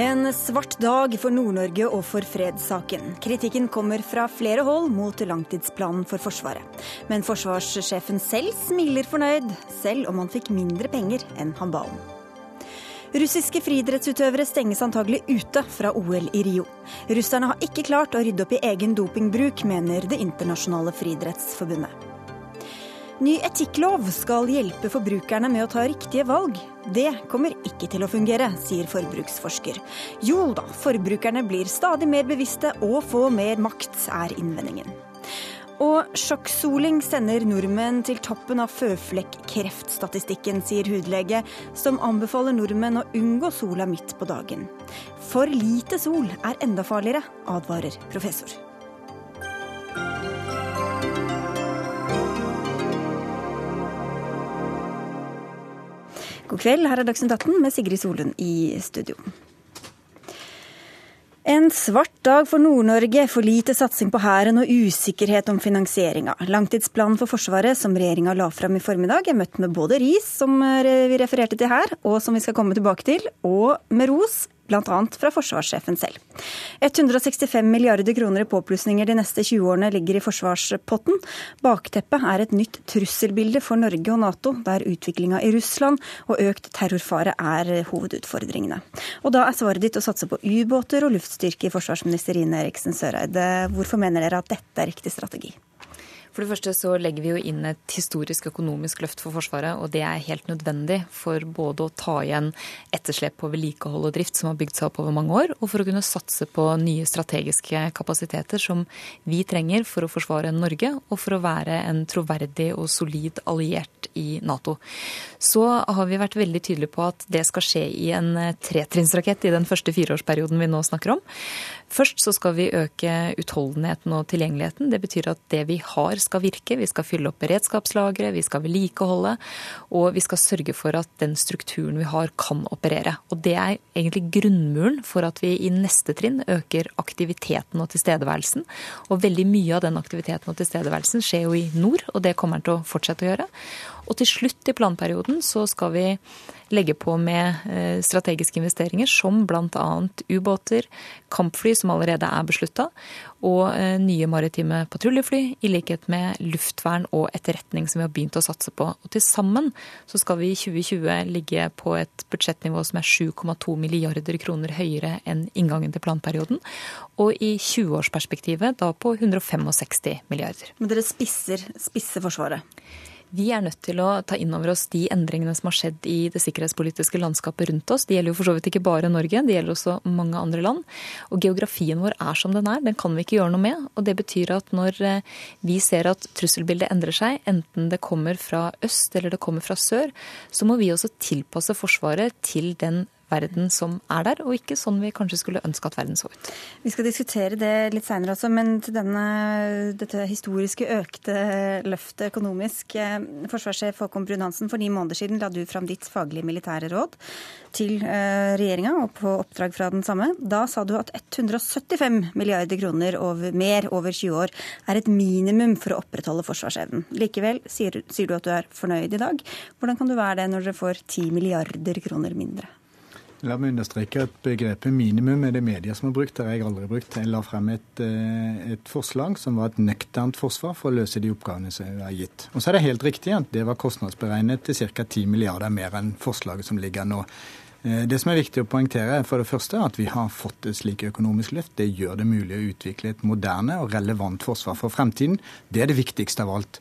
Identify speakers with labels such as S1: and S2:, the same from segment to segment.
S1: En svart dag for Nord-Norge og for fredssaken. Kritikken kommer fra flere hold mot langtidsplanen for Forsvaret. Men forsvarssjefen selv smiler fornøyd, selv om han fikk mindre penger enn han ba om. Russiske friidrettsutøvere stenges antagelig ute fra OL i Rio. Russerne har ikke klart å rydde opp i egen dopingbruk, mener Det internasjonale friidrettsforbundet. Ny etikklov skal hjelpe forbrukerne med å ta riktige valg. Det kommer ikke til å fungere, sier forbruksforsker. Jo da, forbrukerne blir stadig mer bevisste og får mer makt, er innvendingen. Og sjokksoling sender nordmenn til toppen av føflekkreftstatistikken, sier hudlege, som anbefaler nordmenn å unngå sola midt på dagen. For lite sol er enda farligere, advarer professor. God kveld, her er Dagsnytt 18 med Sigrid Solund i studio. En svart dag for Nord-Norge, for lite satsing på Hæren og usikkerhet om finansieringa. Langtidsplanen for Forsvaret som regjeringa la fram i formiddag, er møtt med både ris, som vi refererte til her, og som vi skal komme tilbake til, og med ros bl.a. fra forsvarssjefen selv. 165 milliarder kroner i påplussinger de neste 20 årene ligger i forsvarspotten. Bakteppet er et nytt trusselbilde for Norge og Nato, der utviklinga i Russland og økt terrorfare er hovedutfordringene. Og da er svaret ditt å satse på ubåter og luftstyrke, forsvarsminister Ine Eriksen Søreide. Hvorfor mener dere at dette er riktig strategi?
S2: For det første så legger vi jo inn et historisk økonomisk løft for Forsvaret, og det er helt nødvendig for både å ta igjen etterslep på vedlikehold og drift som har bygd seg opp over mange år, og for å kunne satse på nye strategiske kapasiteter som vi trenger for å forsvare Norge, og for å være en troverdig og solid alliert i Nato. Så har vi vært veldig tydelige på at det skal skje i en tretrinnsrakett i den første fireårsperioden vi nå snakker om. Først så skal vi øke utholdenheten og tilgjengeligheten. Det betyr at det vi har skal virke. Vi skal fylle opp beredskapslagre, vi skal vedlikeholde, og vi skal sørge for at den strukturen vi har, kan operere. Og det er egentlig grunnmuren for at vi i neste trinn øker aktiviteten og tilstedeværelsen. Og veldig mye av den aktiviteten og tilstedeværelsen skjer jo i nord, og det kommer den til å fortsette å gjøre. Og til slutt i planperioden så skal vi legge på med eh, strategiske investeringer som bl.a. ubåter, kampfly som allerede er beslutta, og eh, nye maritime patruljefly, i likhet med luftvern og etterretning som vi har begynt å satse på. Og til sammen så skal vi i 2020 ligge på et budsjettnivå som er 7,2 milliarder kroner høyere enn inngangen til planperioden, og i 20-årsperspektivet da på 165 milliarder.
S1: Men dere spisser, spisser Forsvaret?
S2: Vi er nødt til å ta inn over oss de endringene som har skjedd i det sikkerhetspolitiske landskapet rundt oss. Det gjelder jo for så vidt ikke bare Norge, det gjelder også mange andre land. Og geografien vår er som den er, den kan vi ikke gjøre noe med. Og det betyr at når eh, vi ser at trusselbildet endrer seg, enten det kommer fra øst eller det kommer fra sør, så må vi også tilpasse Forsvaret til den verden som er der, og ikke sånn vi kanskje skulle ønske at verden så ut.
S1: Vi skal diskutere det litt seinere også, men til denne, dette historiske økte løftet økonomisk. Eh, forsvarssjef Håkon Brun-Hansen, for ni måneder siden la du fram ditt faglige militære råd til eh, regjeringa, og på oppdrag fra den samme. Da sa du at 175 milliarder kroner over, mer over 20 år er et minimum for å opprettholde forsvarsevnen. Likevel sier, sier du at du er fornøyd i dag. Hvordan kan du være det når dere får 10 milliarder kroner mindre?
S3: La meg understreke at begrepet minimum er det media som har brukt. Det har jeg aldri brukt. Jeg la frem et, eh, et forslag som var et nøkternt forsvar for å løse de oppgavene som er gitt. Og så er det helt riktig at det var kostnadsberegnet til ca. 10 milliarder mer enn forslaget som ligger nå. Eh, det som er viktig å poengtere, er for det første at vi har fått et slik økonomisk løft. Det gjør det mulig å utvikle et moderne og relevant forsvar for fremtiden. Det er det viktigste av alt.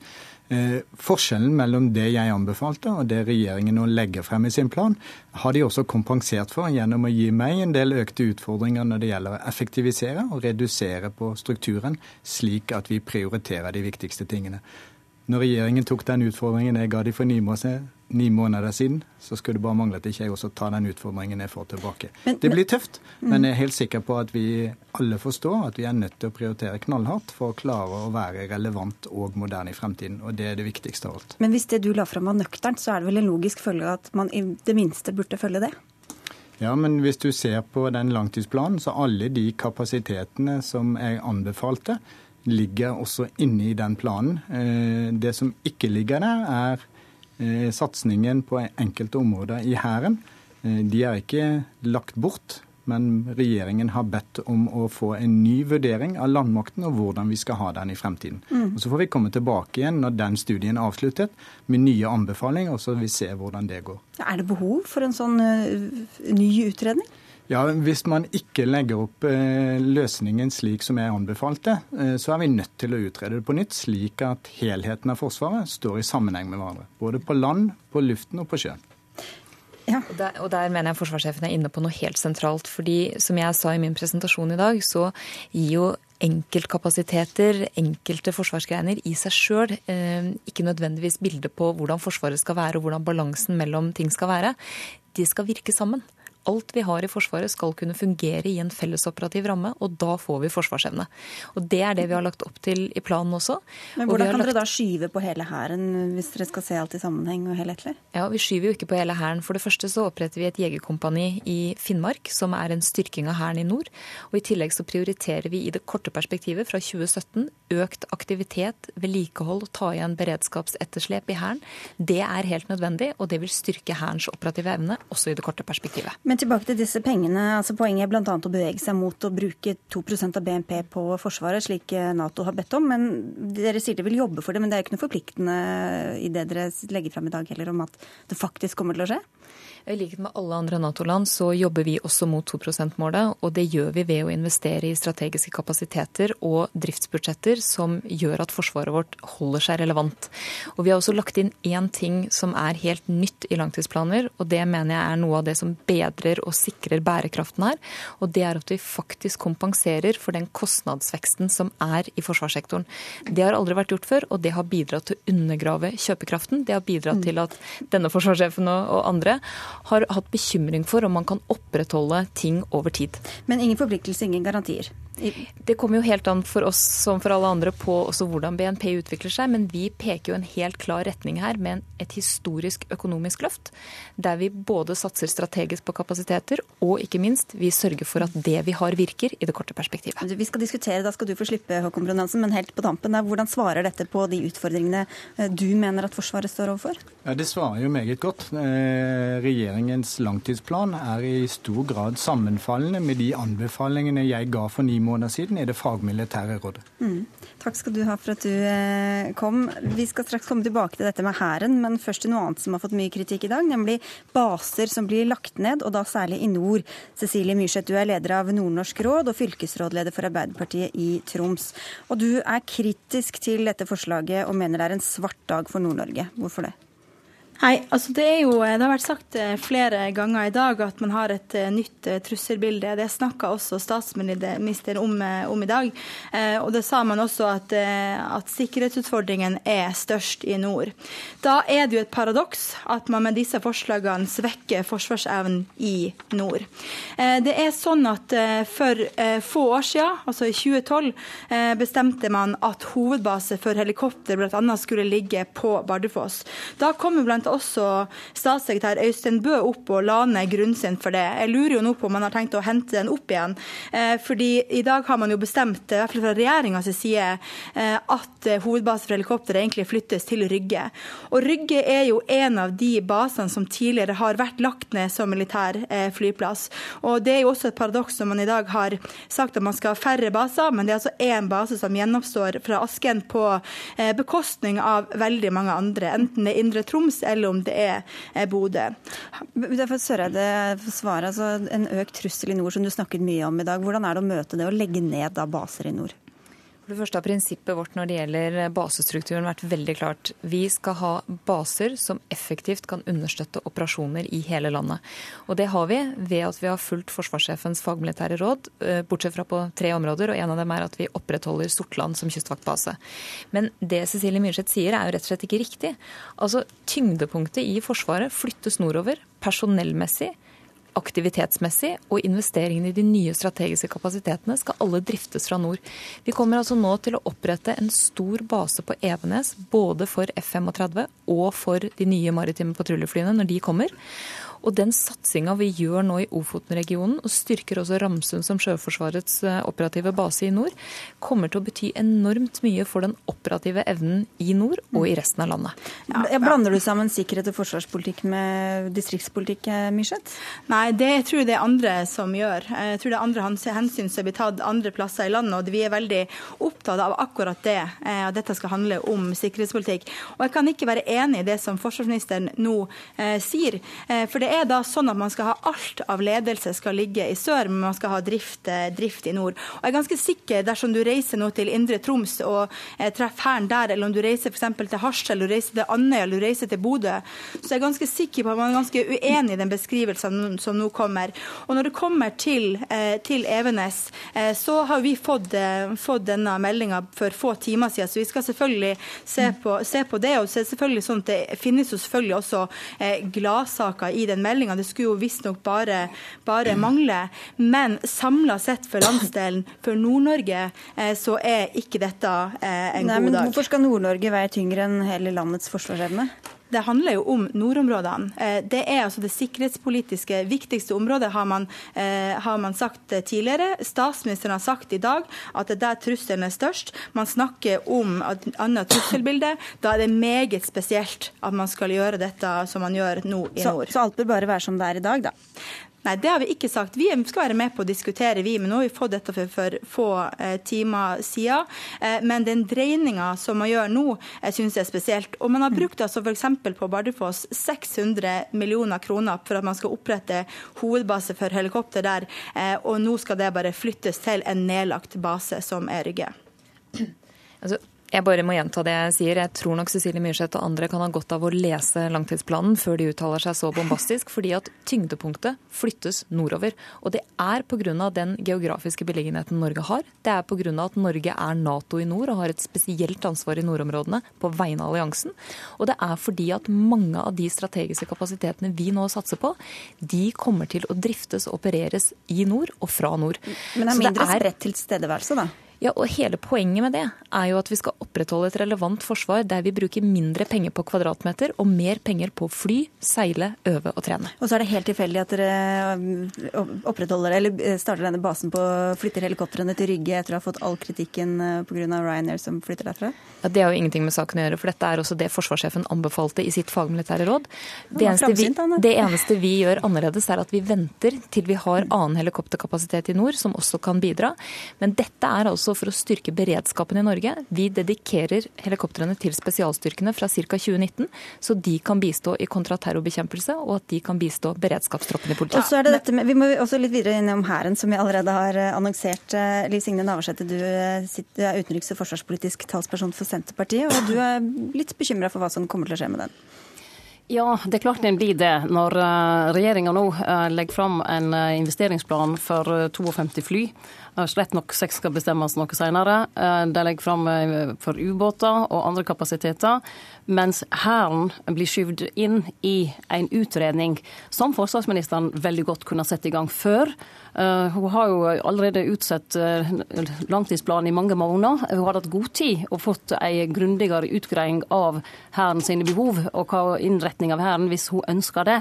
S3: Eh, forskjellen mellom det jeg anbefalte og det regjeringen nå legger frem i sin plan, har de også kompensert for gjennom å gi meg en del økte utfordringer når det gjelder å effektivisere og redusere på strukturen, slik at vi prioriterer de viktigste tingene. Når regjeringen tok den utfordringen jeg ga de for ni måneder, ni måneder siden, så skulle det bare mangle at ikke jeg også tar den utfordringen jeg får tilbake. Men, det blir tøft, mm. men jeg er helt sikker på at vi alle forstår at vi er nødt til å prioritere knallhardt for å klare å være relevant og moderne i fremtiden. Og det er det viktigste av alt.
S1: Men hvis det du la fram var nøkternt, så er det vel en logisk følge at man i det minste burde følge det?
S3: Ja, men hvis du ser på den langtidsplanen, så alle de kapasitetene som jeg anbefalte, ligger også inne i den planen. Eh, det som ikke ligger der, er Eh, satsingen på enkelte områder i Hæren. Eh, de er ikke lagt bort, men regjeringen har bedt om å få en ny vurdering av landmakten og hvordan vi skal ha den i fremtiden. Mm. Og Så får vi komme tilbake igjen når den studien er avsluttet, med nye anbefalinger, og så vil vi se hvordan det går.
S1: Er det behov for en sånn uh, ny utredning?
S3: Ja, Hvis man ikke legger opp eh, løsningen slik som jeg anbefalte, eh, så er vi nødt til å utrede det på nytt, slik at helheten av Forsvaret står i sammenheng med hverandre. Både på land, på luften og på sjøen.
S2: Ja. Og, der, og, der, mener jeg forsvarssjefen er inne på noe helt sentralt. fordi som jeg sa i min presentasjon i dag, så gir jo enkeltkapasiteter, enkelte forsvarsgreiner i seg sjøl eh, ikke nødvendigvis bilde på hvordan Forsvaret skal være og hvordan balansen mellom ting skal være. De skal virke sammen alt vi har i Forsvaret skal kunne fungere i en fellesoperativ ramme, og da får vi forsvarsevne. Og Det er det vi har lagt opp til i planen også.
S1: Men Hvordan kan lagt... dere da skyve på hele hæren, hvis dere skal se alt i sammenheng og helhetlig?
S2: Ja, Vi skyver jo ikke på hele hæren. For det første så oppretter vi et jegerkompani i Finnmark, som er en styrking av hæren i nord. Og i tillegg så prioriterer vi i det korte perspektivet fra 2017 økt aktivitet, vedlikehold og ta igjen beredskapsetterslep i hæren. Det er helt nødvendig, og det vil styrke hærens operative evne også i det korte perspektivet.
S1: Men tilbake til disse pengene. altså Poenget er bl.a. å bevege seg mot å bruke 2% av BNP på Forsvaret, slik Nato har bedt om. Men Dere sier dere vil jobbe for det, men det er ikke noe forpliktende i det dere legger fram i dag heller, om at det faktisk kommer til å skje?
S2: I likhet med alle andre Nato-land så jobber vi også mot 2 %-målet. Og det gjør vi ved å investere i strategiske kapasiteter og driftsbudsjetter som gjør at forsvaret vårt holder seg relevant. Og vi har også lagt inn én ting som er helt nytt i langtidsplaner, og det mener jeg er noe av det som bedrer og sikrer bærekraften her. Og det er at vi faktisk kompenserer for den kostnadsveksten som er i forsvarssektoren. Det har aldri vært gjort før, og det har bidratt til å undergrave kjøpekraften. Det har bidratt til at denne forsvarssjefen og andre har hatt bekymring for om man kan opprettholde ting over tid.
S1: Men ingen forpliktelse, ingen garantier?
S2: Det kommer jo helt an for oss som for alle andre på hvordan BNP utvikler seg, men vi peker jo en helt klar retning her med et historisk økonomisk løft. Der vi både satser strategisk på kapasiteter, og ikke minst vi sørger for at det vi har, virker i det korte perspektivet.
S1: Vi skal diskutere, da skal du få slippe, Håkon Brunansen, men helt på tampen, der, hvordan svarer dette på de utfordringene eh, du mener at Forsvaret står overfor?
S3: Ja, Det svarer jo meget godt. Eh, regjeringens langtidsplan er i stor grad sammenfallende med de anbefalingene jeg ga for ni måneder siden i det fagmilitære rådet.
S1: Mm. Takk skal du ha for at du eh, kom. Vi skal straks komme tilbake til dette med Hæren, men først til noe annet som har fått mye kritikk i dag, nemlig baser som blir lagt ned, og da særlig i nord. Cecilie Myrseth, du er leder av Nordnorsk råd og fylkesrådleder for Arbeiderpartiet i Troms. Og du er kritisk til dette forslaget og mener det er en svart dag for Nord-Norge. Hvorfor det?
S4: Nei, altså det, jo, det har vært sagt eh, flere ganger i dag at man har et eh, nytt eh, trusselbilde. Det snakka også statsministeren om, om, i dag. Og det sa man også at, at sikkerhetsutfordringen er størst i nord. Da er det jo et paradoks at man med disse forslagene svekker forsvarsevnen i nord. Det er sånn at for få år siden, altså i 2012, bestemte man at hovedbase for helikopter bl.a. skulle ligge på Bardufoss. Da kom blant også statssekretær Øystein Bø opp og la ned grunnstein for det. Jeg lurer jo nå på om man har tenkt å hente den opp igjen. Eh, fordi i dag har man jo bestemt, i hvert fall fra regjeringas side, eh, at hovedbase for helikopter egentlig flyttes til Rygge. Og Rygge er jo en av de basene som tidligere har vært lagt ned som militær eh, flyplass. Og det er jo også et paradoks når man i dag har sagt at man skal ha færre baser, men det er altså én base som gjenoppstår fra Asken på bekostning av veldig mange andre, enten det er Indre Troms eller eller om det er Bodø.
S1: Derfor Søreide svare, altså En økt trussel i nord som du snakket mye om i dag. Hvordan er det å møte det å legge ned baser i nord?
S2: For det første har prinsippet vårt når det gjelder basestrukturen vært veldig klart. Vi skal ha baser som effektivt kan understøtte operasjoner i hele landet. Og det har vi ved at vi har fulgt forsvarssjefens fagmilitære råd, eh, bortsett fra på tre områder. Og en av dem er at vi opprettholder Sortland som kystvaktbase. Men det Cecilie Myrseth sier er jo rett og slett ikke riktig. Altså tyngdepunktet i Forsvaret flyttes nordover personellmessig aktivitetsmessig og investeringene i de nye strategiske kapasitetene skal alle driftes fra nord. Vi kommer altså nå til å opprette en stor base på Evenes både for F-35 og for de nye maritime patruljeflyene når de kommer. Og den satsinga vi gjør nå i Ofoten-regionen, og styrker også Ramsund som Sjøforsvarets eh, operative base i nord, kommer til å bety enormt mye for den operative evnen i nord og i resten av landet.
S1: Ja, Blander du sammen sikkerhet og forsvarspolitikk med distriktspolitikk, eh, Myrseth?
S4: Nei, det jeg tror jeg det er andre som gjør. Jeg tror det er andre hensyn som blir tatt andre plasser i landet. Og vi er veldig opptatt av akkurat det, eh, at dette skal handle om sikkerhetspolitikk. Og jeg kan ikke være enig i det som forsvarsministeren nå eh, sier. For det er da sånn at man skal ha alt av ledelse skal ligge i sør, men man skal ha drift, eh, drift i nord. Og jeg er ganske sikker, dersom du reiser nå til Indre Troms og eh, treffer Hæren der, eller om du reiser f.eks. til Harstad, eller du reiser til Andøya eller du reiser til Bodø, så jeg er ganske sikker på at man er ganske uenig i den beskrivelsen som nå kommer. Og når det kommer til, eh, til Evenes, eh, så har vi fått, eh, fått denne meldinga for få timer siden, så vi skal selvfølgelig se på, se på det. og selvfølgelig sånn at Det finnes jo selvfølgelig også gladsaker i den meldinga. Det skulle jo visstnok bare, bare mangle. Men samla sett for landsdelen, for Nord-Norge, så er ikke dette en
S1: Nei,
S4: god dag.
S1: Hvorfor skal Nord-Norge veie tyngre enn hele landets forsvarsevne?
S4: Det handler jo om nordområdene. Eh, det er altså det sikkerhetspolitiske viktigste området, har man, eh, har man, sagt tidligere. Statsministeren har sagt i dag at det er der trusselen er størst. Man snakker om et annet trusselbilde. Da er det meget spesielt at man skal gjøre dette som man gjør nå i nord.
S1: Så, så alt bør bare være som det er i dag, da?
S4: Nei, det har vi ikke sagt. Vi skal være med på å diskutere, vi. Men nå har vi fått dette for, for få eh, timer siden. Eh, men den dreininga som man gjør nå, jeg synes er spesielt. Og man har brukt altså f.eks. på Bardufoss 600 millioner kroner for at man skal opprette hovedbase for helikopter der. Eh, og nå skal det bare flyttes til en nedlagt base som er Rygge.
S2: Altså, jeg bare må gjenta det jeg sier. Jeg tror nok Cecilie Myrseth og andre kan ha godt av å lese langtidsplanen før de uttaler seg så bombastisk, fordi at tyngdepunktet flyttes nordover. Og det er pga. den geografiske beliggenheten Norge har. Det er pga. at Norge er Nato i nord og har et spesielt ansvar i nordområdene på vegne av alliansen. Og det er fordi at mange av de strategiske kapasitetene vi nå satser på, de kommer til å driftes og opereres i nord og fra nord.
S1: Men det er mindre spredt tilstedeværelse, da?
S2: Ja, og Hele poenget med det er jo at vi skal opprettholde et relevant forsvar der vi bruker mindre penger på kvadratmeter og mer penger på fly, seile, øve og trene.
S1: Og så er det helt tilfeldig at dere um, opprettholder, eller eh, starter denne basen på å flytte helikoptrene til Rygge etter å ha fått all kritikken eh, pga. Ryanair som flytter derfra?
S2: Ja, Det har jo ingenting med saken å gjøre, for dette er også det forsvarssjefen anbefalte i sitt fagmilitære råd. Det eneste, vi, det eneste vi gjør annerledes, er at vi venter til vi har annen helikopterkapasitet i nord som også kan bidra. Men dette er altså også for å styrke beredskapen i Norge. Vi dedikerer helikoptrene til spesialstyrkene fra ca. 2019, så de kan bistå i kontraterrorbekjempelse, og at de kan bistå beredskapstroppene i politiet.
S1: Og så er det dette med, Vi må også litt videre innom Hæren, som vi allerede har eh, annonsert. Eh, Liv Signe Navarsete, du eh, er utenriks- og forsvarspolitisk talsperson for Senterpartiet, og du er litt bekymra for hva som kommer til å skje med den?
S5: Ja, det er klart en blir det. Når regjeringa nå legger fram en investeringsplan for 52 fly, Slett nok seks skal bestemmes noe senere. Eh, de legger fram eh, for ubåter og andre kapasiteter, mens Hæren blir skyvd inn i en utredning som forsvarsministeren veldig godt kunne sett i gang før. Eh, hun har jo allerede utsatt langtidsplanen i mange måneder. Hun har hatt god tid og fått ei grundigere utgreiing av Hæren sine behov og hva innretning av Hæren hvis hun ønsker det.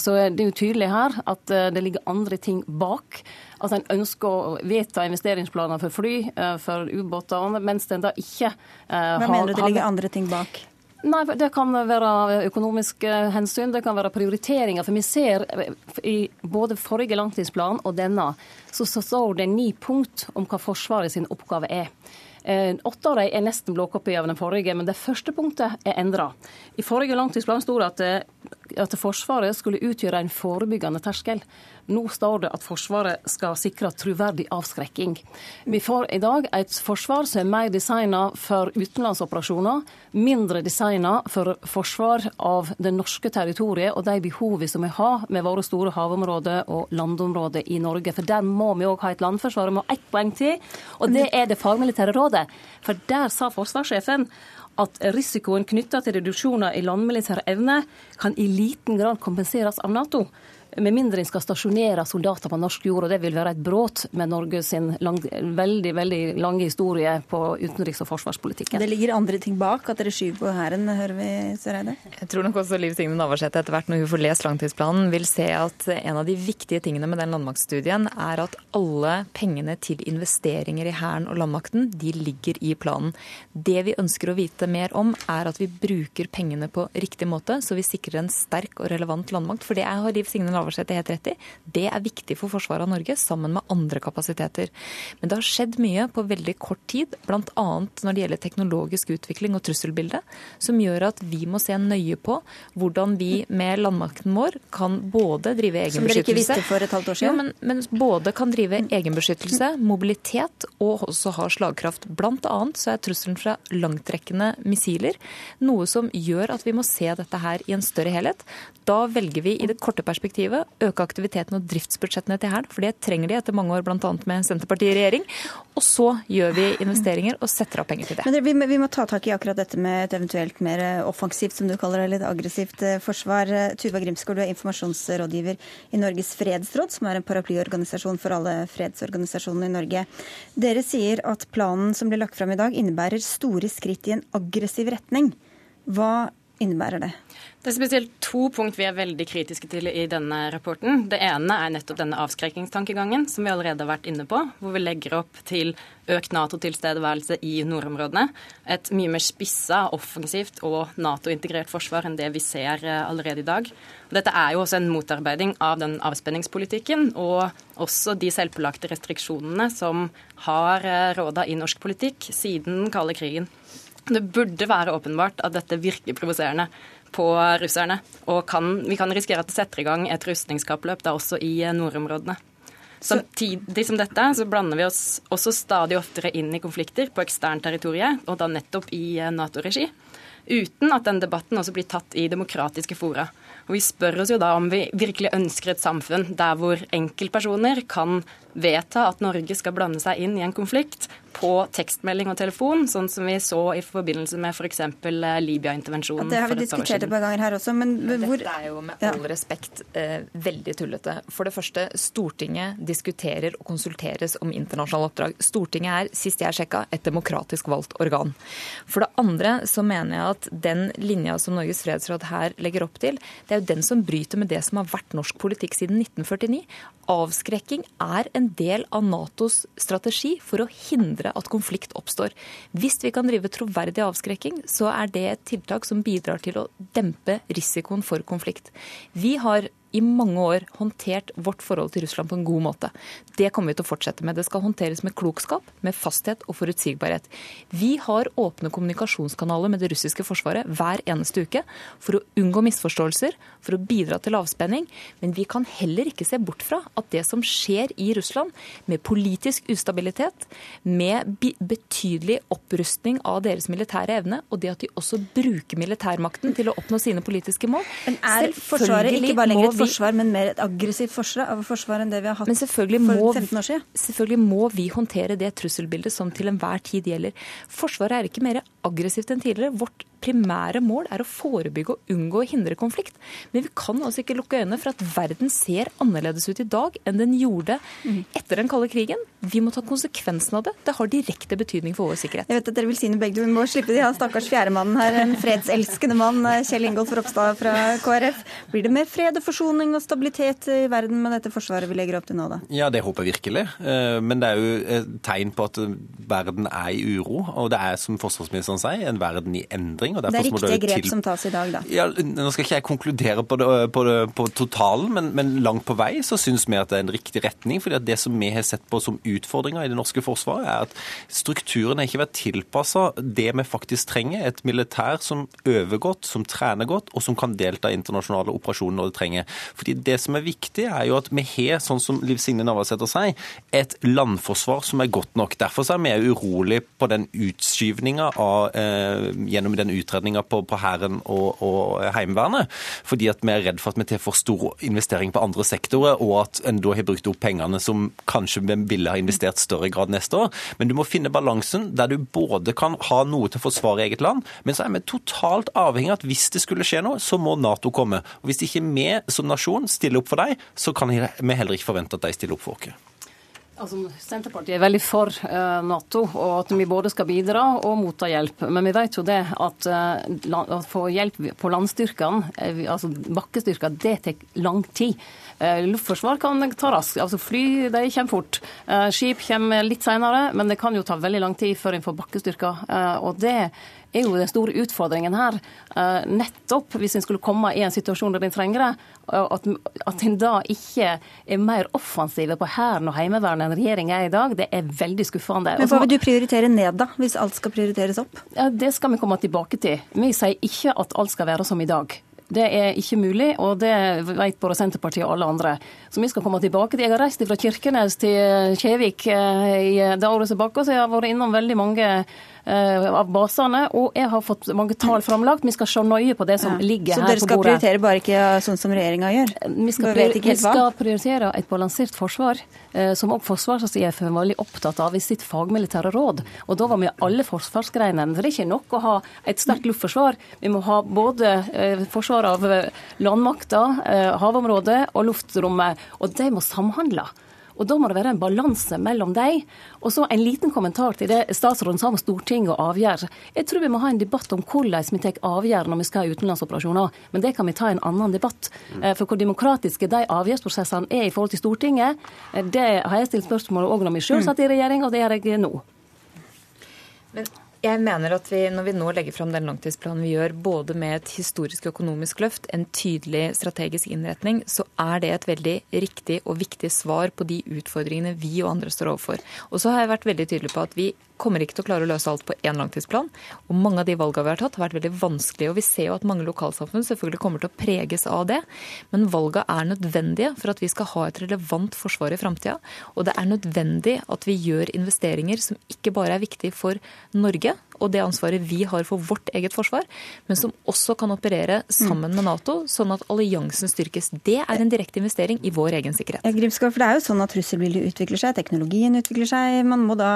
S5: Så det er jo tydelig her at det ligger andre ting bak. At en ønsker å vedta investeringsplaner for fly, eh, for ubåter, mens den da ikke
S1: eh, har Hva mener du det ligger andre ting bak?
S5: Nei, Det kan være økonomiske hensyn, det kan være prioriteringer. For vi ser eh, i både forrige langtidsplan og denne, så, så står det ni punkt om hva Forsvaret sin oppgave er. Åtte av dem er nesten blåkopi av den forrige, men det første punktet er endra. I forrige langtidsplan sto det at, at Forsvaret skulle utgjøre en forebyggende terskel. Nå står det at Forsvaret skal sikre troverdig avskrekking. Vi får i dag et forsvar som er mer designa for utenlandsoperasjoner, mindre designa for forsvar av det norske territoriet og de behovene som vi har med våre store havområder og landområder i Norge. For der må vi òg ha et landforsvar. Vi må ha ett poeng til, og det er det fagmilitære rådet. For der sa forsvarssjefen at risikoen knytta til reduksjoner i landmilitær evne kan i liten grad kompenseres av Nato med mindre en skal stasjonere soldater på norsk jord. og Det vil være et brudd med Norge sin lang, veldig veldig lange historie på utenriks- og forsvarspolitikken.
S1: Det ligger andre ting bak, at dere skyver på hæren, hører vi Søreide?
S2: Jeg tror nok også Liv Signe Navarsete etter hvert når hun får lest langtidsplanen, vil se at en av de viktige tingene med den landmaktstudien er at alle pengene til investeringer i Hæren og landmakten, de ligger i planen. Det vi ønsker å vite mer om, er at vi bruker pengene på riktig måte, så vi sikrer en sterk og relevant landmakt. For det har Liv Signe Navarsete helt rett i. Det er viktig for forsvaret av Norge, sammen med andre kapasiteter. Men det har skjedd mye på veldig kort tid, bl.a. når det gjelder teknologisk utvikling og trusselbilde, som gjør at vi må se nøye på hvordan vi med landmakten vår kan både drive egenbeskyttelse Som dere ikke
S1: visste for et halvt år?
S2: Jo, men, men både kan drive egenbeskyttelse, mobilitet og også ha slagkraft. Blant annet så er trusselen fra langtrekkende missiler noe som gjør at vi må se dette her i en større helhet. Da velger vi i det korte perspektivet øke aktiviteten og driftsbudsjettene til Hæren, for det trenger de etter mange år bl.a. med Senterpartiet i regjering. Og så gjør vi investeringer og setter av penger til det.
S1: Men vi, må ta tak i akkurat dette med et eventuelt mer offensivt, som du kaller det, litt aggressivt eh, forsvar. Tuva Grimsgaard, du er informasjonsrådgiver i Norges fredsråd, som er en paraplyorganisasjon for alle fredsorganisasjonene i Norge. Dere sier at planen som blir lagt fram i dag, innebærer store skritt i en aggressiv retning. Hva innebærer det?
S6: Det er spesielt to punkt vi er veldig kritiske til i denne rapporten. Det ene er nettopp denne avskrekkingstankegangen som vi allerede har vært inne på, hvor vi legger opp til økt Nato-tilstedeværelse i nordområdene. Et mye mer spissa, offensivt og Nato-integrert forsvar enn det vi ser eh, allerede i dag. Dette er jo også en motarbeiding av den avspenningspolitikken og også de selvpålagte restriksjonene som har eh, råda i norsk politikk siden den kalde krigen. Det burde være åpenbart at dette virker provoserende på russerne. Og kan, vi kan risikere at det setter i gang et rustningskappløp da også i nordområdene. Samtidig som dette så blander vi oss også stadig oftere inn i konflikter på eksternt territorie, og da nettopp i Nato-regi, uten at den debatten også blir tatt i demokratiske fora. Og Vi spør oss jo da om vi virkelig ønsker et samfunn der hvor enkeltpersoner kan vedta at Norge skal blande seg inn i en konflikt på tekstmelding og telefon, sånn som vi så i forbindelse med f.eks. For eh, Libya-intervensjonen.
S1: Ja, det har vi diskutert et par ganger her også, men hvor
S2: Dette er jo med all ja. respekt eh, veldig tullete. For det første, Stortinget diskuterer og konsulteres om internasjonale oppdrag. Stortinget er, sist jeg sjekka, et demokratisk valgt organ. For det andre så mener jeg at den linja som Norges fredsråd her legger opp til, det er jo den som bryter med det som har vært norsk politikk siden 1949. Avskrekking er en del av Natos strategi for å hindre at konflikt oppstår. Hvis vi kan drive troverdig avskrekking, så er det et tiltak som bidrar til å dempe risikoen for konflikt. Vi har i mange år håndtert vårt forhold til Russland på en god måte. Det kommer vi til å fortsette med. Det skal håndteres med klokskap, med fasthet og forutsigbarhet. Vi har åpne kommunikasjonskanaler med det russiske forsvaret hver eneste uke for å unngå misforståelser, for å bidra til lavspenning. Men vi kan heller ikke se bort fra at det som skjer i Russland, med politisk ustabilitet, med betydelig opprustning av deres militære evne, og det at de også bruker militærmakten til å oppnå sine politiske mål
S1: Men er Forsvaret ikke bare lenger et forsvar, men mer et aggressivt forsvar, forsvar enn det vi har hatt for 15 år siden?
S2: Selvfølgelig må vi håndtere det trusselbildet som til enhver tid gjelder. Forsvaret er ikke mer aggressivt enn tidligere. Vårt primære mål er å forebygge og unngå å hindre konflikt. Men vi kan altså ikke lukke øynene for at verden ser annerledes ut i dag enn den gjorde etter den kalde krigen. Vi må ta konsekvensen av det. Det har direkte betydning for vår sikkerhet.
S1: Jeg vet at dere vil si noe begge to. Vi må slippe de han stakkars fjerdemannen her, en fredselskende mann, Kjell Ingolf Ropstad fra KrF. Blir det mer fred og forsoning og stabilitet i verden med dette forsvaret vi legger opp til nå, da?
S7: Ja, det håper jeg virkelig. Eh, men det er jo et tegn på at verden er i uro. Og det er, som forsvarsministeren sier, en verden i endring.
S1: Det er riktige grep til... som tas i dag, da?
S7: Ja, nå skal ikke jeg konkludere på, det, på, det, på totalen, men, men, langt på vei så syns vi at det er en riktig retning. fordi det som vi har sett på som utfordringer i det norske forsvaret, er at strukturen har ikke vært tilpassa det vi faktisk trenger. Et militær som øver godt, som trener godt, og som kan delta i internasjonale operasjoner når det trenger. Fordi Det som er viktig, er jo at vi har, sånn som Liv Signe Navarsete sier, et landforsvar som er godt nok. Derfor er vi urolig på den utskyvninga eh, gjennom den utredninga på, på Hæren og, og, Heimevernet. Fordi at vi er redd for at vi tar for stor investering på andre sektorer, og at en da har brukt opp pengene som kanskje vi ville ha investert større grad neste år. Men du må finne balansen der du både kan ha noe til å forsvare eget land, men så er vi totalt avhengig av at hvis det skulle skje noe, så må Nato komme. Og Hvis ikke vi som nasjon stiller opp for dem, så kan vi heller ikke forvente at de stiller opp for oss.
S5: Altså, Senterpartiet er veldig for uh, Nato, og at vi både skal bidra og motta hjelp. Men vi vet jo det at uh, å få hjelp på landstyrkene, uh, altså bakkestyrker, det tar lang tid. Luftforsvar kan ta raskt. Altså Fly de kommer fort. Skip kommer litt senere, men det kan jo ta veldig lang tid før en får bakkestyrker. Og det er jo den store utfordringen her. Uh, nettopp hvis en skulle komme i en situasjon der en trenger det, at, at en da ikke er mer offensive på Hæren og Heimevernet enn regjeringa er i dag, det er veldig skuffende.
S1: Men Hva vil du prioritere ned, da, hvis alt skal prioriteres opp?
S5: Ja, det skal vi komme tilbake til. Vi sier ikke at alt skal være som i dag. Det er ikke mulig, og det vet både Senterpartiet og alle andre. Så vi skal komme tilbake til Jeg har reist fra Kirkenes til Kjevik eh, i det året som er bak oss. Jeg har vært innom veldig mange Eh, av basene. Og jeg har fått mange tall framlagt. Vi skal se nøye på det som ja. ligger her på bordet.
S1: Så dere skal prioritere bare ikke sånn som regjeringa gjør?
S5: Vi skal, vi skal, prioritere et balansert forsvar, eh, som også forsvarssjefen var veldig opptatt av i sitt fagmilitære råd. Og da var vi alle forsvarsgreinene. For det er ikke nok å ha et sterkt luftforsvar. Vi må ha både eh, forsvar av landmakta, havområdet og luftrommet. Og de må samhandle. Og Da må det være en balanse mellom dem. Og så En liten kommentar til det statsråden sa om Stortinget og avgjør. Jeg tror vi må ha en debatt om hvordan vi tar avgjør når vi skal ha utenlandsoperasjoner. Men det kan vi ta i en annen debatt. Mm. For hvor demokratiske de avgjørelsesprosessene er i forhold til Stortinget, eh, det har jeg stilt spørsmål òg når vi sjøl satt i regjering, og det gjør jeg nå.
S2: Men jeg mener at vi, når vi nå legger fram den langtidsplanen vi gjør, både med et historisk økonomisk løft, en tydelig strategisk innretning, så er det et veldig riktig og viktig svar på de utfordringene vi og andre står overfor. Og så har jeg vært veldig tydelig på at vi kommer ikke til å klare å løse alt på én langtidsplan. Og mange av de valgene vi har tatt, har vært veldig vanskelige. Og vi ser jo at mange lokalsamfunn selvfølgelig kommer til å preges av det. Men valgene er nødvendige for at vi skal ha et relevant forsvar i framtida. Og det er nødvendig at vi gjør investeringer som ikke bare er viktige for Norge, og det ansvaret vi har for vårt eget forsvar, men som også kan operere sammen med Nato, sånn at alliansen styrkes. Det er en direkte investering i vår egen sikkerhet.
S1: Grimskov, for Det er jo sånn at trusselbildet utvikler seg, teknologien utvikler seg. Man må da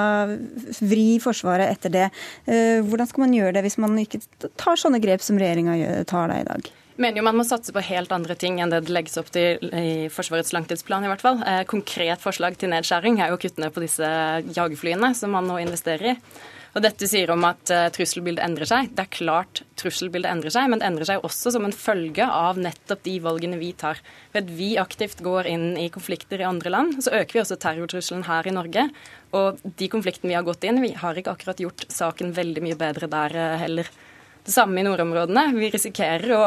S1: vri Forsvaret etter det. Eh, hvordan skal man gjøre det hvis man ikke tar sånne grep som regjeringa tar da i dag?
S6: Mener jo man må satse på helt andre ting enn det det legges opp til i Forsvarets langtidsplan. i hvert fall. Eh, konkret forslag til nedskjæring er jo å kutte ned på disse jagerflyene som man nå investerer i. Og Dette sier om at uh, trusselbildet endrer seg. Det er klart trusselbildet endrer seg, men det endrer seg også som en følge av nettopp de valgene vi tar. Ved at vi aktivt går inn i konflikter i andre land, så øker vi også terrortrusselen her i Norge. Og de konfliktene vi har gått inn vi har ikke akkurat gjort saken veldig mye bedre der uh, heller. Det samme i nordområdene. Vi risikerer å